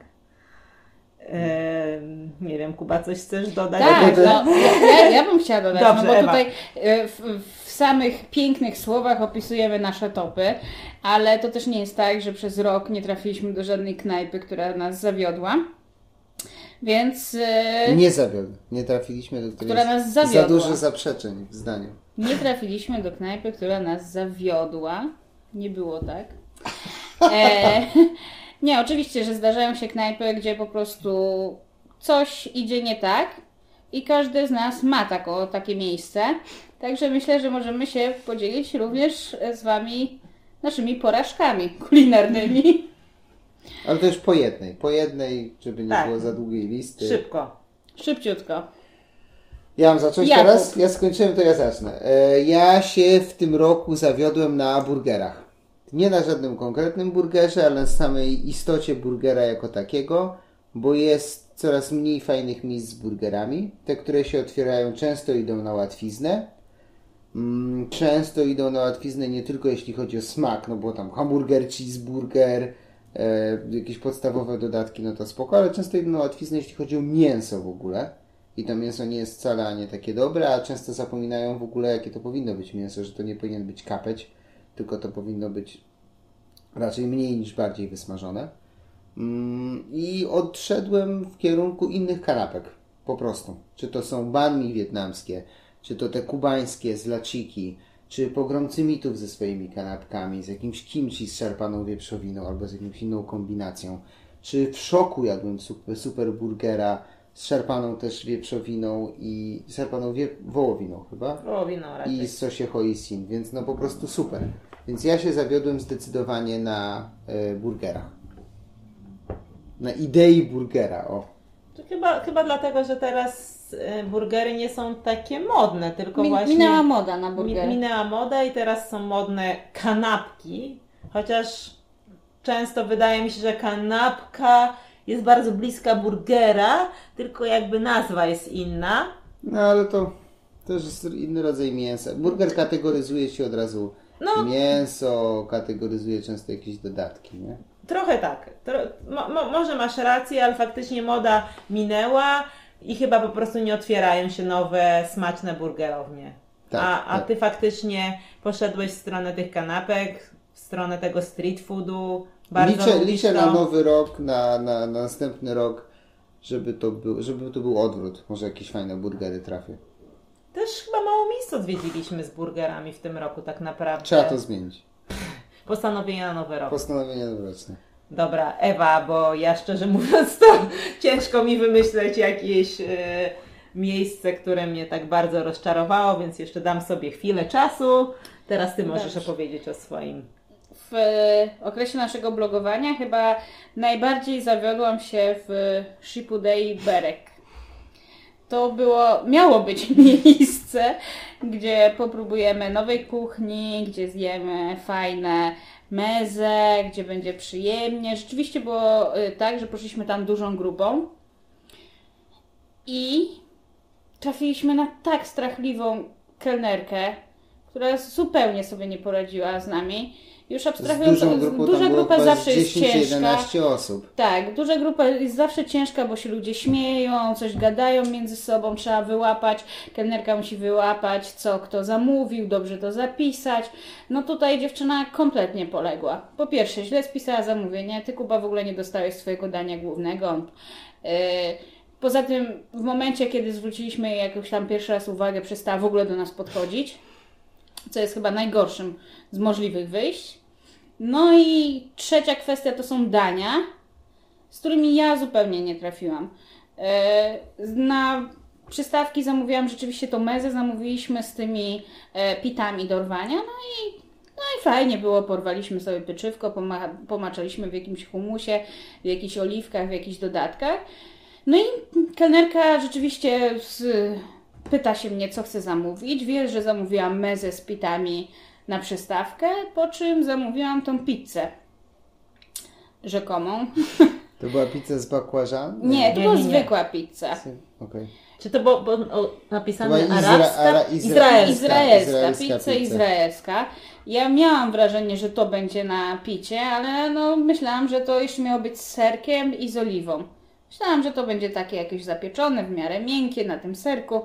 Speaker 2: nie wiem, Kuba, coś chcesz dodać?
Speaker 3: Tak, no, ja, ja, bym chciała dodać, Dobrze, no bo Ewa. tutaj e, w, w, samych pięknych słowach opisujemy nasze topy, ale to też nie jest tak, że przez rok nie trafiliśmy do żadnej knajpy, która nas zawiodła. Więc.
Speaker 1: E, nie zawiodła. Nie trafiliśmy do której
Speaker 3: która nas zawiodła.
Speaker 1: Za dużo zaprzeczeń w zdaniu.
Speaker 3: Nie trafiliśmy do knajpy, która nas zawiodła. Nie było tak. E, nie, oczywiście, że zdarzają się knajpy, gdzie po prostu coś idzie nie tak i każdy z nas ma tako, takie miejsce. Także myślę, że możemy się podzielić również z Wami naszymi porażkami kulinarnymi.
Speaker 1: Ale to już po jednej. Po jednej, żeby nie
Speaker 2: Tak.
Speaker 1: było za długiej listy.
Speaker 2: Szybko.
Speaker 3: Szybciutko.
Speaker 1: Ja mam zacząć
Speaker 3: Jakub.
Speaker 1: teraz? Ja skończyłem, to ja zacznę. E, Ja się w tym roku zawiodłem na burgerach. Nie na żadnym konkretnym burgerze, ale na samej istocie burgera jako takiego, bo jest coraz mniej fajnych miejsc z burgerami. Te, które się otwierają, często idą na łatwiznę. Mm, Często idą na łatwiznę nie tylko jeśli chodzi o smak, no bo tam hamburger, cheeseburger, e, jakieś podstawowe dodatki, no to spoko, ale często idą na łatwiznę jeśli chodzi o mięso w ogóle. I to mięso nie jest wcale nie takie dobre, a często zapominają w ogóle, jakie to powinno być mięso, że to nie powinien być kapeć, tylko to powinno być raczej mniej niż bardziej wysmażone. Mm, I odszedłem w kierunku innych kanapek, po prostu. Czy to są banmi wietnamskie, czy to te kubańskie z laciki, czy pogromcy mitów ze swoimi kanapkami, z jakimś kimchi z szarpaną wieprzowiną albo z jakąś inną kombinacją. Czy w szoku jadłem super, super burgera z szarpaną też wieprzowiną i z szarpaną wie, wołowiną chyba
Speaker 2: Wołowiną raczej.
Speaker 1: i sosie hoisin, więc no po prostu super. Więc ja się zawiodłem zdecydowanie na e, burgerach. Na idei burgera, o.
Speaker 2: To Chyba, chyba dlatego, że teraz y, burgery nie są takie modne, tylko
Speaker 3: Mi,
Speaker 2: właśnie...
Speaker 3: minęła moda na burgery.
Speaker 2: Minęła moda i teraz są modne kanapki, chociaż często wydaje mi się, że kanapka jest bardzo bliska burgera, tylko jakby nazwa jest inna.
Speaker 1: No ale to też jest inny rodzaj mięsa. Burger kategoryzuje się od razu
Speaker 2: No.
Speaker 1: mięso, kategoryzuje często jakieś dodatki, nie?
Speaker 2: Trochę tak. Tro, mo, mo, może masz rację, ale faktycznie moda minęła i chyba po prostu nie otwierają się nowe, smaczne burgerownie.
Speaker 1: Tak,
Speaker 2: a, a
Speaker 1: tak.
Speaker 2: ty faktycznie poszedłeś w stronę tych kanapek, w stronę tego street foodu. Bardzo
Speaker 1: Liczę, liczę
Speaker 2: to.
Speaker 1: na nowy rok, na, na, na następny rok, żeby to, był, żeby to był odwrót. Może jakieś fajne burgery trafię.
Speaker 2: Też chyba mało miejsc odwiedziliśmy z burgerami w tym roku tak naprawdę.
Speaker 1: Trzeba to zmienić.
Speaker 2: Postanowienia na nowy rok.
Speaker 1: Postanowienie noworoczne.
Speaker 2: Dobra, Ewa, bo ja szczerze mówiąc to ciężko mi wymyśleć jakieś e, miejsce, które mnie tak bardzo rozczarowało, więc jeszcze dam sobie chwilę czasu. Teraz ty możesz
Speaker 3: Dobrze.
Speaker 2: opowiedzieć o swoim.
Speaker 3: W e, okresie naszego blogowania chyba najbardziej zawiodłam się w Shipudei Berek. To było, miało być miejsce, gdzie popróbujemy nowej kuchni, gdzie zjemy fajne meze, gdzie będzie przyjemnie. Rzeczywiście było e, tak, że poszliśmy tam dużą grupą i trafiliśmy na tak strachliwą kelnerkę, która zupełnie sobie nie poradziła z nami. Już abstrahując, duża grupa
Speaker 1: chyba
Speaker 3: zawsze jest ciężka.
Speaker 1: 10-11 osób.
Speaker 3: Tak, duża grupa jest zawsze ciężka, bo się ludzie śmieją, coś gadają między sobą, trzeba wyłapać, kelnerka musi wyłapać, co kto zamówił, dobrze to zapisać. No tutaj dziewczyna kompletnie poległa. Po pierwsze, źle spisała zamówienie, ty Kuba w ogóle nie dostałeś swojego dania głównego. Yy, Poza tym, w momencie, kiedy zwróciliśmy jakąś tam pierwszy raz uwagę, przestała w ogóle do nas podchodzić, co jest chyba najgorszym z możliwych wyjść. No i trzecia kwestia to są dania, z którymi ja zupełnie nie trafiłam. E, Na przystawki zamówiłam rzeczywiście to mezę, zamówiliśmy z tymi e, pitami do rwania, no i, no i fajnie było, porwaliśmy sobie pieczywko, poma- pomaczaliśmy w jakimś humusie, w jakichś oliwkach, w jakichś dodatkach. No i kelnerka rzeczywiście z, pyta się mnie, co chcę zamówić. Wie, że zamówiłam mezę z pitami na przystawkę, po czym zamówiłam tą pizzę rzekomą.
Speaker 1: To była pizza z bakłażan?
Speaker 3: Nie, to
Speaker 2: Nie,
Speaker 3: była
Speaker 2: nie, nie.
Speaker 3: zwykła pizza.
Speaker 1: Okej.
Speaker 2: Czy to było bo, o, napisane
Speaker 1: izra-
Speaker 2: arabska?
Speaker 1: ara- izra-
Speaker 2: Izraelska.
Speaker 3: Izraelska,
Speaker 1: izraelska
Speaker 3: pizza
Speaker 1: pizza.
Speaker 3: izraelska. Ja miałam wrażenie, że to będzie na picie, ale no myślałam, że to jeszcze miało być z serkiem i z oliwą. Myślałam, że to będzie takie jakieś zapieczone, w miarę miękkie na tym serku.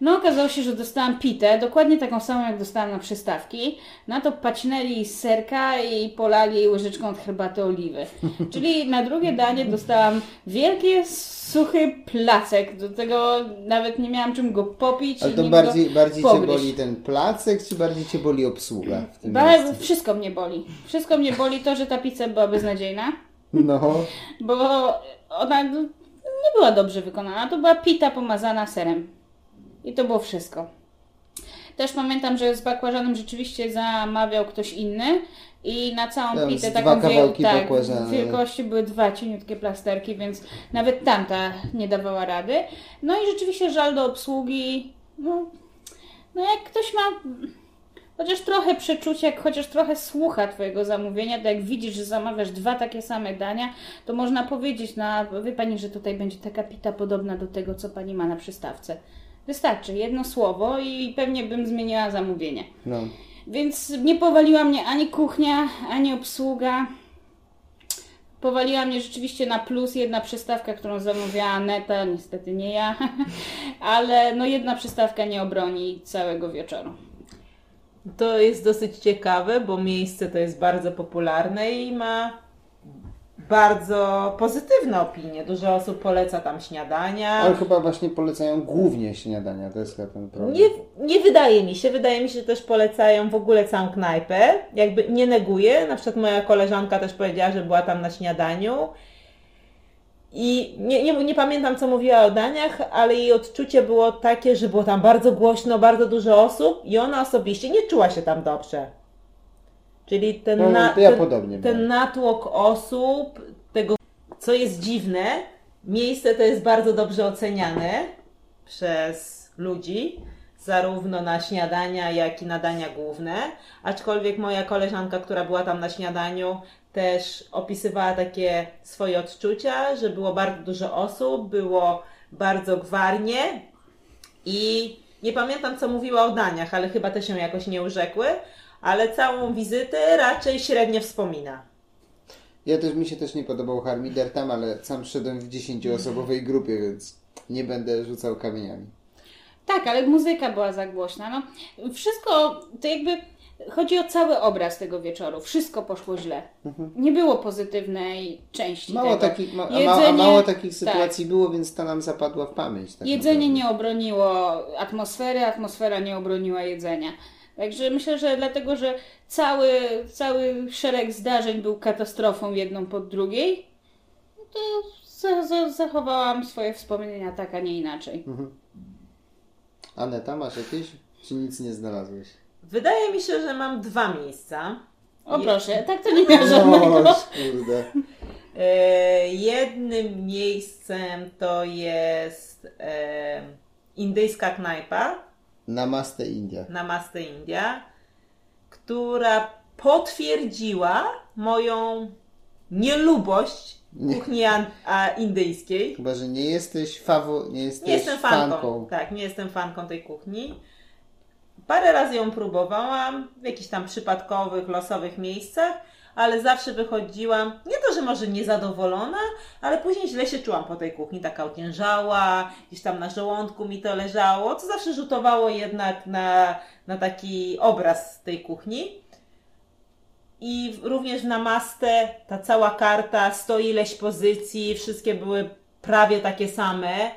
Speaker 3: No okazało się, że dostałam pitę, dokładnie taką samą jak dostałam na przystawki. Na to pacinęli z serka i polali łyżeczką od herbaty oliwy. Czyli na drugie danie dostałam wielki, suchy placek. Do tego nawet nie miałam czym go popić.
Speaker 1: Ale to bardziej, bardziej cię boli ten placek, czy bardziej cię boli obsługa w tym
Speaker 3: Ba-
Speaker 1: miejscu?
Speaker 3: wszystko mnie boli. Wszystko mnie boli to, że ta pizza była beznadziejna,
Speaker 1: No,
Speaker 3: bo ona no, nie była dobrze wykonana. To była pita pomazana serem. I to było wszystko. Też pamiętam, że z bakłażanem rzeczywiście zamawiał ktoś inny i na całą
Speaker 1: Tam
Speaker 3: pitę taką wiel- tak, wielkości były dwa cieniutkie plasterki, więc nawet tamta nie dawała rady. No i rzeczywiście żal do obsługi. No, no jak ktoś ma chociaż trochę przeczucia, jak chociaż trochę słucha Twojego zamówienia, to jak widzisz, że zamawiasz dwa takie same dania, to można powiedzieć na, wie Pani, że tutaj będzie taka pita podobna do tego, co Pani ma na przystawce. Wystarczy jedno słowo i pewnie bym zmieniła zamówienie.
Speaker 1: No.
Speaker 3: Więc nie powaliła mnie ani kuchnia, ani obsługa. Powaliła mnie rzeczywiście na plus jedna przystawka, którą zamówiła Neta, niestety nie ja, ale no jedna przystawka nie obroni całego wieczoru.
Speaker 2: To jest dosyć ciekawe, bo miejsce to jest bardzo popularne i ma bardzo pozytywne opinie. Dużo osób poleca tam śniadania.
Speaker 1: Ale chyba właśnie polecają głównie śniadania, to jest chyba ten problem.
Speaker 2: Nie, nie wydaje mi się. Wydaje mi się, że też polecają w ogóle całą knajpę. Jakby nie neguję. Na przykład moja koleżanka też powiedziała, że była tam na śniadaniu. I nie, nie, nie pamiętam, co mówiła o daniach, ale jej odczucie było takie, że było tam bardzo głośno, bardzo dużo osób i ona osobiście nie czuła się tam dobrze. Czyli ten,
Speaker 1: No,
Speaker 2: na,
Speaker 1: to ja
Speaker 2: ten, ten natłok osób, tego, co jest dziwne, miejsce to jest bardzo dobrze oceniane przez ludzi, zarówno na śniadania, jak i na dania główne. Aczkolwiek moja koleżanka, która była tam na śniadaniu, też opisywała takie swoje odczucia, że było bardzo dużo osób, było bardzo gwarnie i nie pamiętam, co mówiła o daniach, ale chyba te się jakoś nie urzekły, ale całą wizytę raczej średnio wspomina.
Speaker 1: Ja też mi się też nie podobał Harmider tam, ale sam szedłem w dziesięcioosobowej grupie, więc nie będę rzucał kamieniami.
Speaker 3: Tak, ale muzyka była za głośna. No, wszystko to jakby chodzi o cały obraz tego wieczoru. Wszystko poszło źle. Nie było pozytywnej części
Speaker 1: Mhm. Mało
Speaker 3: tego.
Speaker 1: takich, ma, a, ma, a
Speaker 3: Jedzenie-
Speaker 1: mało takich
Speaker 3: tak.
Speaker 1: sytuacji było, więc to nam zapadła w pamięć. Tak
Speaker 3: Jedzenie
Speaker 1: naprawdę.
Speaker 3: nie obroniło atmosfery, atmosfera nie obroniła jedzenia. Także myślę, że dlatego, że cały, cały szereg zdarzeń był katastrofą jedną po drugiej, to za, za, zachowałam swoje wspomnienia tak, a nie inaczej.
Speaker 1: Aneta, masz jakieś? Czy nic nie znalazłeś?
Speaker 2: Wydaje mi się, że mam dwa miejsca.
Speaker 3: O proszę, tak to nie miał żadnego.
Speaker 1: O, kurde.
Speaker 2: E, jednym miejscem to jest e, indyjska knajpa
Speaker 1: Namaste India.
Speaker 2: Namaste India, która potwierdziła moją nielubość
Speaker 1: Nie.
Speaker 2: kuchni indyjskiej.
Speaker 1: Chyba, że nie jesteś fawo, nie jesteś
Speaker 2: Nie jestem fanką.
Speaker 1: fanką.
Speaker 2: Tak, nie jestem fanką tej kuchni. Parę razy ją próbowałam w jakichś tam przypadkowych, losowych miejscach, ale zawsze wychodziłam, nie to, że może niezadowolona, ale później źle się czułam po tej kuchni, taka ociężała, gdzieś tam na żołądku mi to leżało, co zawsze rzutowało jednak na, na taki obraz tej kuchni. I również w Namaste ta cała karta, sto ileś pozycji, wszystkie były prawie takie same.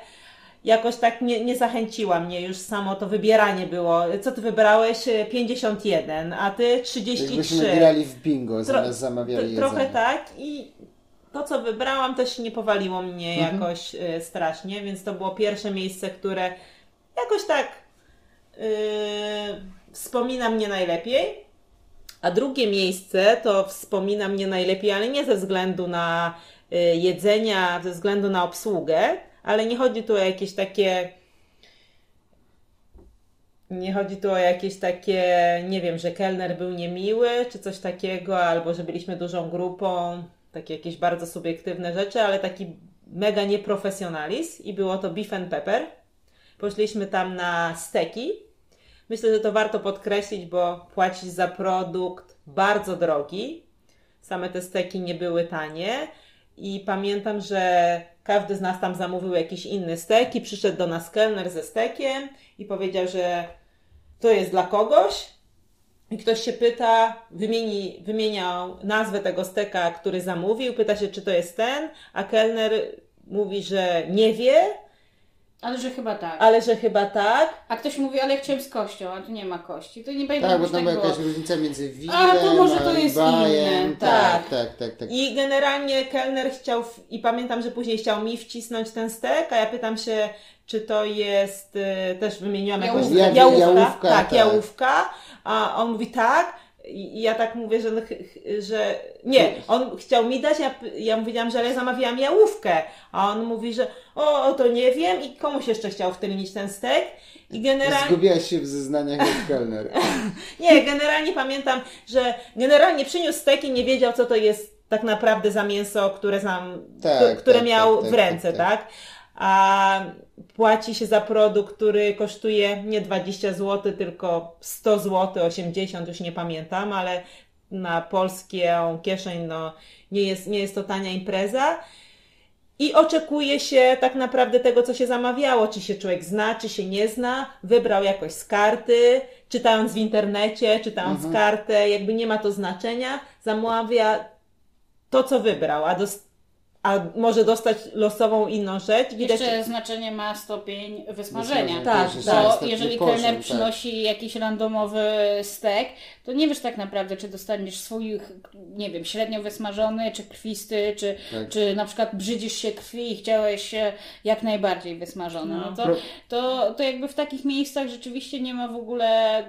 Speaker 2: Jakoś tak nie, nie zachęciła mnie już samo to wybieranie było. Co ty wybrałeś? E, 51, a ty 33.
Speaker 1: Jakbyśmy grali w bingo,
Speaker 2: Tro-
Speaker 1: zamiast zamawiali
Speaker 2: to- Trochę tak i to, co wybrałam, też nie powaliło mnie
Speaker 1: Mhm.
Speaker 2: jakoś e, strasznie, więc to było pierwsze miejsce, które jakoś tak yy, wspomina mnie najlepiej. A drugie miejsce to wspomina mnie najlepiej, ale nie ze względu na y, jedzenia, ze względu na obsługę, ale nie chodzi tu o jakieś takie. Nie chodzi tu o jakieś takie, nie wiem, że kelner był niemiły, czy coś takiego, albo że byliśmy dużą grupą, takie jakieś bardzo subiektywne rzeczy, ale taki mega nieprofesjonalizm i było to beef and pepper. Poszliśmy tam na steki. Myślę, że to warto podkreślić, bo płacić za produkt bardzo drogi. Same te steki nie były tanie. I pamiętam, że każdy z nas tam zamówił jakiś inny stek i przyszedł do nas kelner ze stekiem i powiedział, że to jest dla kogoś. I ktoś się pyta, wymieni, wymieniał nazwę tego steka, który zamówił, pyta się, czy to jest ten, a kelner mówi, że nie wie,
Speaker 3: Ale że chyba tak.
Speaker 2: ale że chyba tak.
Speaker 3: A ktoś mówi, ale ja chciałem z kością, a tu nie ma kości. To nie pamiętam,
Speaker 1: Tak, bo tam
Speaker 3: tak
Speaker 1: była
Speaker 3: było.
Speaker 1: jakaś różnica między winem
Speaker 3: A, to może to jest
Speaker 1: ribeye.
Speaker 3: inne,
Speaker 1: Tak,
Speaker 2: tak.
Speaker 1: tak, tak, tak.
Speaker 2: I generalnie kelner chciał, w- i pamiętam, że później chciał mi wcisnąć ten stek, a ja pytam się, czy to jest, y, też wymieniłam jakąś
Speaker 3: Jałówka.
Speaker 1: Ja- jałówka,
Speaker 2: tak,
Speaker 1: tak.
Speaker 2: jałówka, a on mówi tak, i i ja tak mówię, że, że nie, on chciał mi dać, ja, ja mówiłam, że ale ja zamawiałam jałówkę, a on mówi, że o, to nie wiem. I komuś jeszcze chciał wtylnić ten stek? I generalnie...
Speaker 1: Zgubiłaś się w zeznaniach jak kelner.
Speaker 2: Nie, generalnie pamiętam, że generalnie przyniósł stek i nie wiedział, co to jest tak naprawdę za mięso, które, sam,
Speaker 1: Tak,
Speaker 2: które-
Speaker 1: tak,
Speaker 2: miał
Speaker 1: tak, tak,
Speaker 2: w ręce,
Speaker 1: tak,
Speaker 2: tak,
Speaker 1: tak.
Speaker 2: A płaci się za produkt, który kosztuje nie 20 zł, tylko 100 zł, 80, już nie pamiętam, ale na polską kieszeń no, nie, jest, nie jest to tania impreza. I oczekuje się tak naprawdę tego, co się zamawiało. Czy się człowiek zna, czy się nie zna. Wybrał jakoś z karty, czytając w internecie, czytając
Speaker 1: Mhm.
Speaker 2: kartę, jakby nie ma to znaczenia. Zamawia to, co wybrał, a, dos- a może dostać losową inną rzecz. Widać,
Speaker 3: Jeszcze znaczenie ma stopień wysmażenia.
Speaker 2: Tak,
Speaker 1: to
Speaker 2: tak.
Speaker 3: Bo
Speaker 1: ostatni
Speaker 3: jeżeli kelner
Speaker 1: tak.
Speaker 3: przynosi jakiś randomowy stek, to nie wiesz tak naprawdę, czy dostaniesz swój, nie wiem, średnio wysmażony, czy krwisty, czy,
Speaker 1: Tak.
Speaker 3: czy na przykład brzydzisz się krwi i chciałeś jak najbardziej wysmażony. No to,
Speaker 1: Pro-
Speaker 3: to, to jakby w takich miejscach rzeczywiście nie ma w ogóle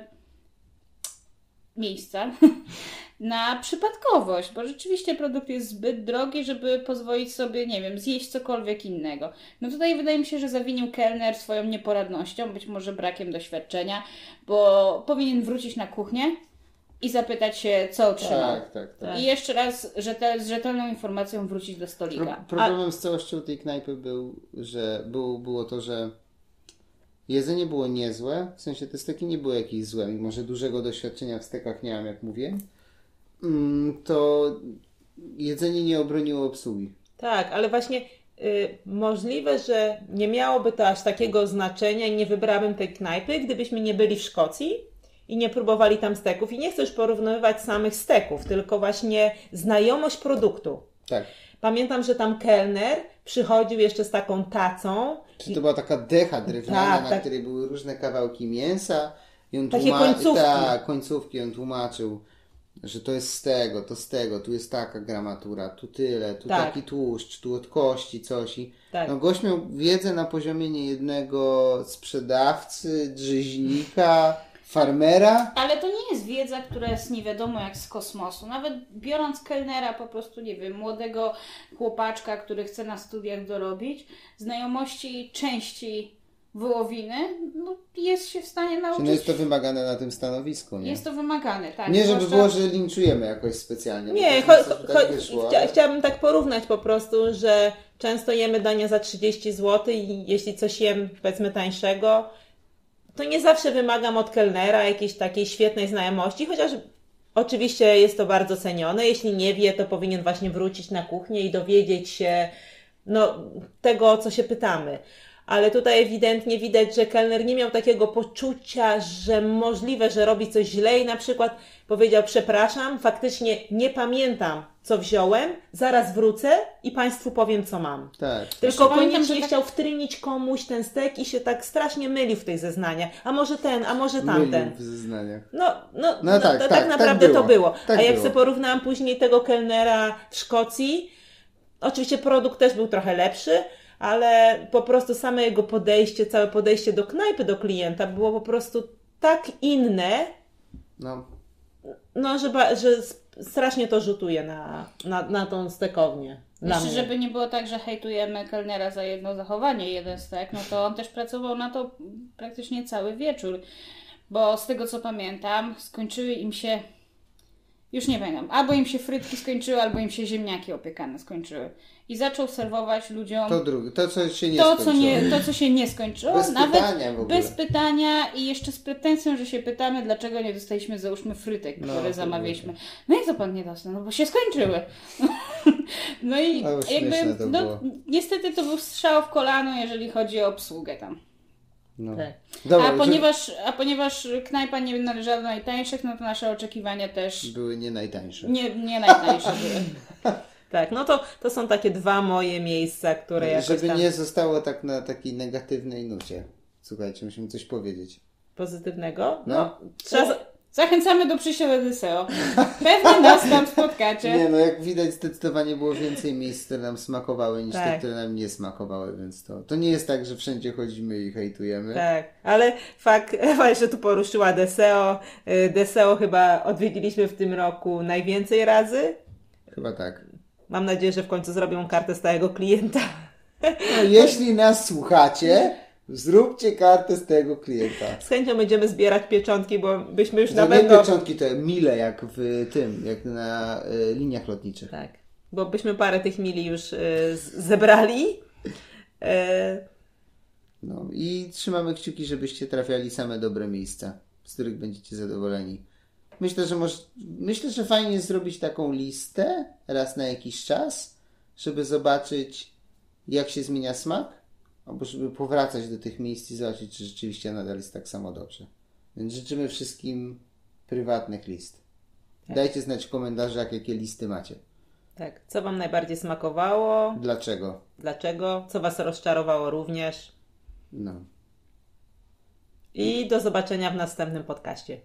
Speaker 3: miejsca na przypadkowość, bo rzeczywiście produkt jest zbyt drogi, żeby pozwolić sobie, nie wiem, zjeść cokolwiek innego. No tutaj wydaje mi się, że zawinił kelner swoją nieporadnością, być może brakiem doświadczenia, bo powinien wrócić na kuchnię i zapytać się, co otrzymał.
Speaker 1: Tak, tak, tak.
Speaker 3: I jeszcze raz rzetel, z rzetelną informacją wrócić do
Speaker 1: Pro,
Speaker 3: stolika.
Speaker 1: problemem z całością tej knajpy był, że był, było to, że jedzenie było niezłe, w sensie te steki nie były jakieś złe, mimo że dużego doświadczenia w stekach nie mam, jak mówię, to jedzenie nie obroniło obsługi.
Speaker 2: Tak, ale właśnie y, możliwe, że nie miałoby to aż takiego znaczenia i nie wybrałabym tej knajpy, gdybyśmy nie byli w Szkocji i nie próbowali tam steków. I nie chcę już porównywać samych steków, tylko właśnie znajomość produktu.
Speaker 1: Tak.
Speaker 2: Pamiętam, że tam kelner przychodził jeszcze z taką tacą.
Speaker 1: Czy to była taka decha drewniana,
Speaker 2: Tak,
Speaker 1: na
Speaker 2: tak.
Speaker 1: której były różne kawałki mięsa i on
Speaker 2: Takie końcówki.
Speaker 1: Tak, końcówki on tłumaczył, że to jest z tego, to z tego, tu jest taka gramatura, tu tyle, tu
Speaker 2: Tak.
Speaker 1: taki tłuszcz, tu od kości coś i
Speaker 2: Tak.
Speaker 1: no gość miał wiedzę na poziomie niejednego sprzedawcy, drzeźnika, farmera.
Speaker 3: Ale to nie jest wiedza, która jest nie wiadomo jak z kosmosu. Nawet biorąc kelnera, po prostu, nie wiem, młodego chłopaczka, który chce na studiach dorobić, znajomości części wołowiny, no, jest się w stanie
Speaker 1: Czy
Speaker 3: nauczyć.
Speaker 1: no jest to wymagane na tym stanowisku, nie?
Speaker 3: Jest to wymagane, tak.
Speaker 1: Nie, żeby
Speaker 3: Zwłaszcza-
Speaker 1: było, że linczujemy jakoś specjalnie.
Speaker 2: Nie, cho, cho,
Speaker 1: tak wyszło,
Speaker 2: chcia,
Speaker 1: ale-
Speaker 2: chciałabym tak porównać po prostu, że często jemy dania za 30 zł i jeśli coś jem powiedzmy tańszego, to nie zawsze wymagam od kelnera jakiejś takiej świetnej znajomości, chociaż oczywiście jest to bardzo cenione. Jeśli nie wie, to powinien właśnie wrócić na kuchnię i dowiedzieć się no, tego, o co się pytamy. Ale tutaj ewidentnie widać, że kelner nie miał takiego poczucia, że możliwe, że robi coś źle i na przykład powiedział: Przepraszam, faktycznie nie pamiętam, co wziąłem, zaraz wrócę i Państwu powiem, co mam.
Speaker 1: Tak.
Speaker 2: Tylko
Speaker 3: pamiętam,
Speaker 2: koniecznie
Speaker 3: tak-
Speaker 2: chciał wtrynić komuś ten stek i się tak strasznie mylił w tych zeznaniach. A może ten, a może tamten.
Speaker 1: Mylił w zeznaniach.
Speaker 2: No, no,
Speaker 1: No
Speaker 2: no,
Speaker 1: tak,
Speaker 2: tak,
Speaker 1: tak,
Speaker 2: tak
Speaker 1: tak
Speaker 2: naprawdę
Speaker 1: było.
Speaker 2: to było.
Speaker 1: Tak
Speaker 2: A jak
Speaker 1: było.
Speaker 2: sobie porównałam później tego kelnera w Szkocji, oczywiście produkt też był trochę lepszy, ale po prostu same jego podejście, całe podejście do knajpy, do klienta było po prostu tak inne,
Speaker 1: No,
Speaker 2: no, że, że strasznie to rzutuje na, na, na tą stekownię.
Speaker 3: Jeszcze, żeby nie było tak, że hejtujemy kelnera za jedno zachowanie, jeden stek, no to on też pracował na to praktycznie cały wieczór. Bo z tego co pamiętam, skończyły im się. Już nie pamiętam. Albo im się frytki skończyły, albo im się ziemniaki opiekane skończyły. I zaczął serwować ludziom
Speaker 1: to drugie, to co się nie
Speaker 3: to,
Speaker 1: skończyło.
Speaker 3: co nie, to, co się nie skończyło.
Speaker 1: Bez
Speaker 3: nawet
Speaker 1: pytania w ogóle.
Speaker 3: bez pytania i jeszcze z pretensją, że się pytamy, dlaczego nie dostaliśmy, załóżmy, frytek,
Speaker 1: No,
Speaker 3: które zamawialiśmy. No jak to pan nie dostał? No bo się skończyły. No i jakby, no, niestety to był strzał w kolano, jeżeli chodzi o obsługę tam.
Speaker 1: No.
Speaker 2: Tak.
Speaker 1: Dobra,
Speaker 3: A
Speaker 1: że
Speaker 3: ponieważ, a ponieważ knajpa nie należała do najtańszych, no to nasze oczekiwania też
Speaker 1: były nie najtańsze.
Speaker 3: nie, nie najtańsze były.
Speaker 2: Tak, no to, to są takie dwa moje miejsca, które jakoś
Speaker 1: Żeby
Speaker 2: tam
Speaker 1: nie zostało tak na takiej negatywnej nucie. Słuchajcie, musimy coś powiedzieć.
Speaker 2: pozytywnego.
Speaker 1: No.
Speaker 2: Trzeba... za-
Speaker 3: Zachęcamy do przyjścia do Deseo. Pewnie nas tam spotkacie.
Speaker 1: Nie, no jak widać zdecydowanie było więcej miejsc, które nam smakowały niż te,
Speaker 2: Tak.
Speaker 1: które nam nie smakowały, więc to, to nie jest tak, że wszędzie chodzimy i hejtujemy.
Speaker 2: Tak, ale fakt, Ewa jeszcze tu poruszyła Deseo. Y, Deseo chyba odwiedziliśmy w tym roku najwięcej razy.
Speaker 1: Chyba tak.
Speaker 2: Mam nadzieję, że w końcu zrobią kartę stałego klienta.
Speaker 1: No, jeśli nas słuchacie, zróbcie kartę z tego klienta.
Speaker 2: Z chęcią będziemy zbierać pieczątki, bo byśmy już na
Speaker 1: No nie
Speaker 2: pewno...
Speaker 1: pieczątki, to mile jak w tym, jak na y, liniach lotniczych.
Speaker 2: Tak, bo byśmy parę tych mili już y, zebrali. Y,
Speaker 1: No i trzymamy kciuki, żebyście trafiali same dobre miejsca, z których będziecie zadowoleni. Myślę, że może, myślę, że fajnie jest zrobić taką listę raz na jakiś czas, żeby zobaczyć, jak się zmienia smak, albo żeby powracać do tych miejsc i zobaczyć, czy rzeczywiście nadal jest tak samo dobrze. Więc życzymy wszystkim prywatnych list. Dajcie znać w komentarzach, jakie listy macie.
Speaker 2: tak, co Wam najbardziej smakowało?
Speaker 1: Dlaczego?
Speaker 2: Dlaczego? Co Was rozczarowało również?
Speaker 1: No.
Speaker 2: I do zobaczenia w następnym podcaście.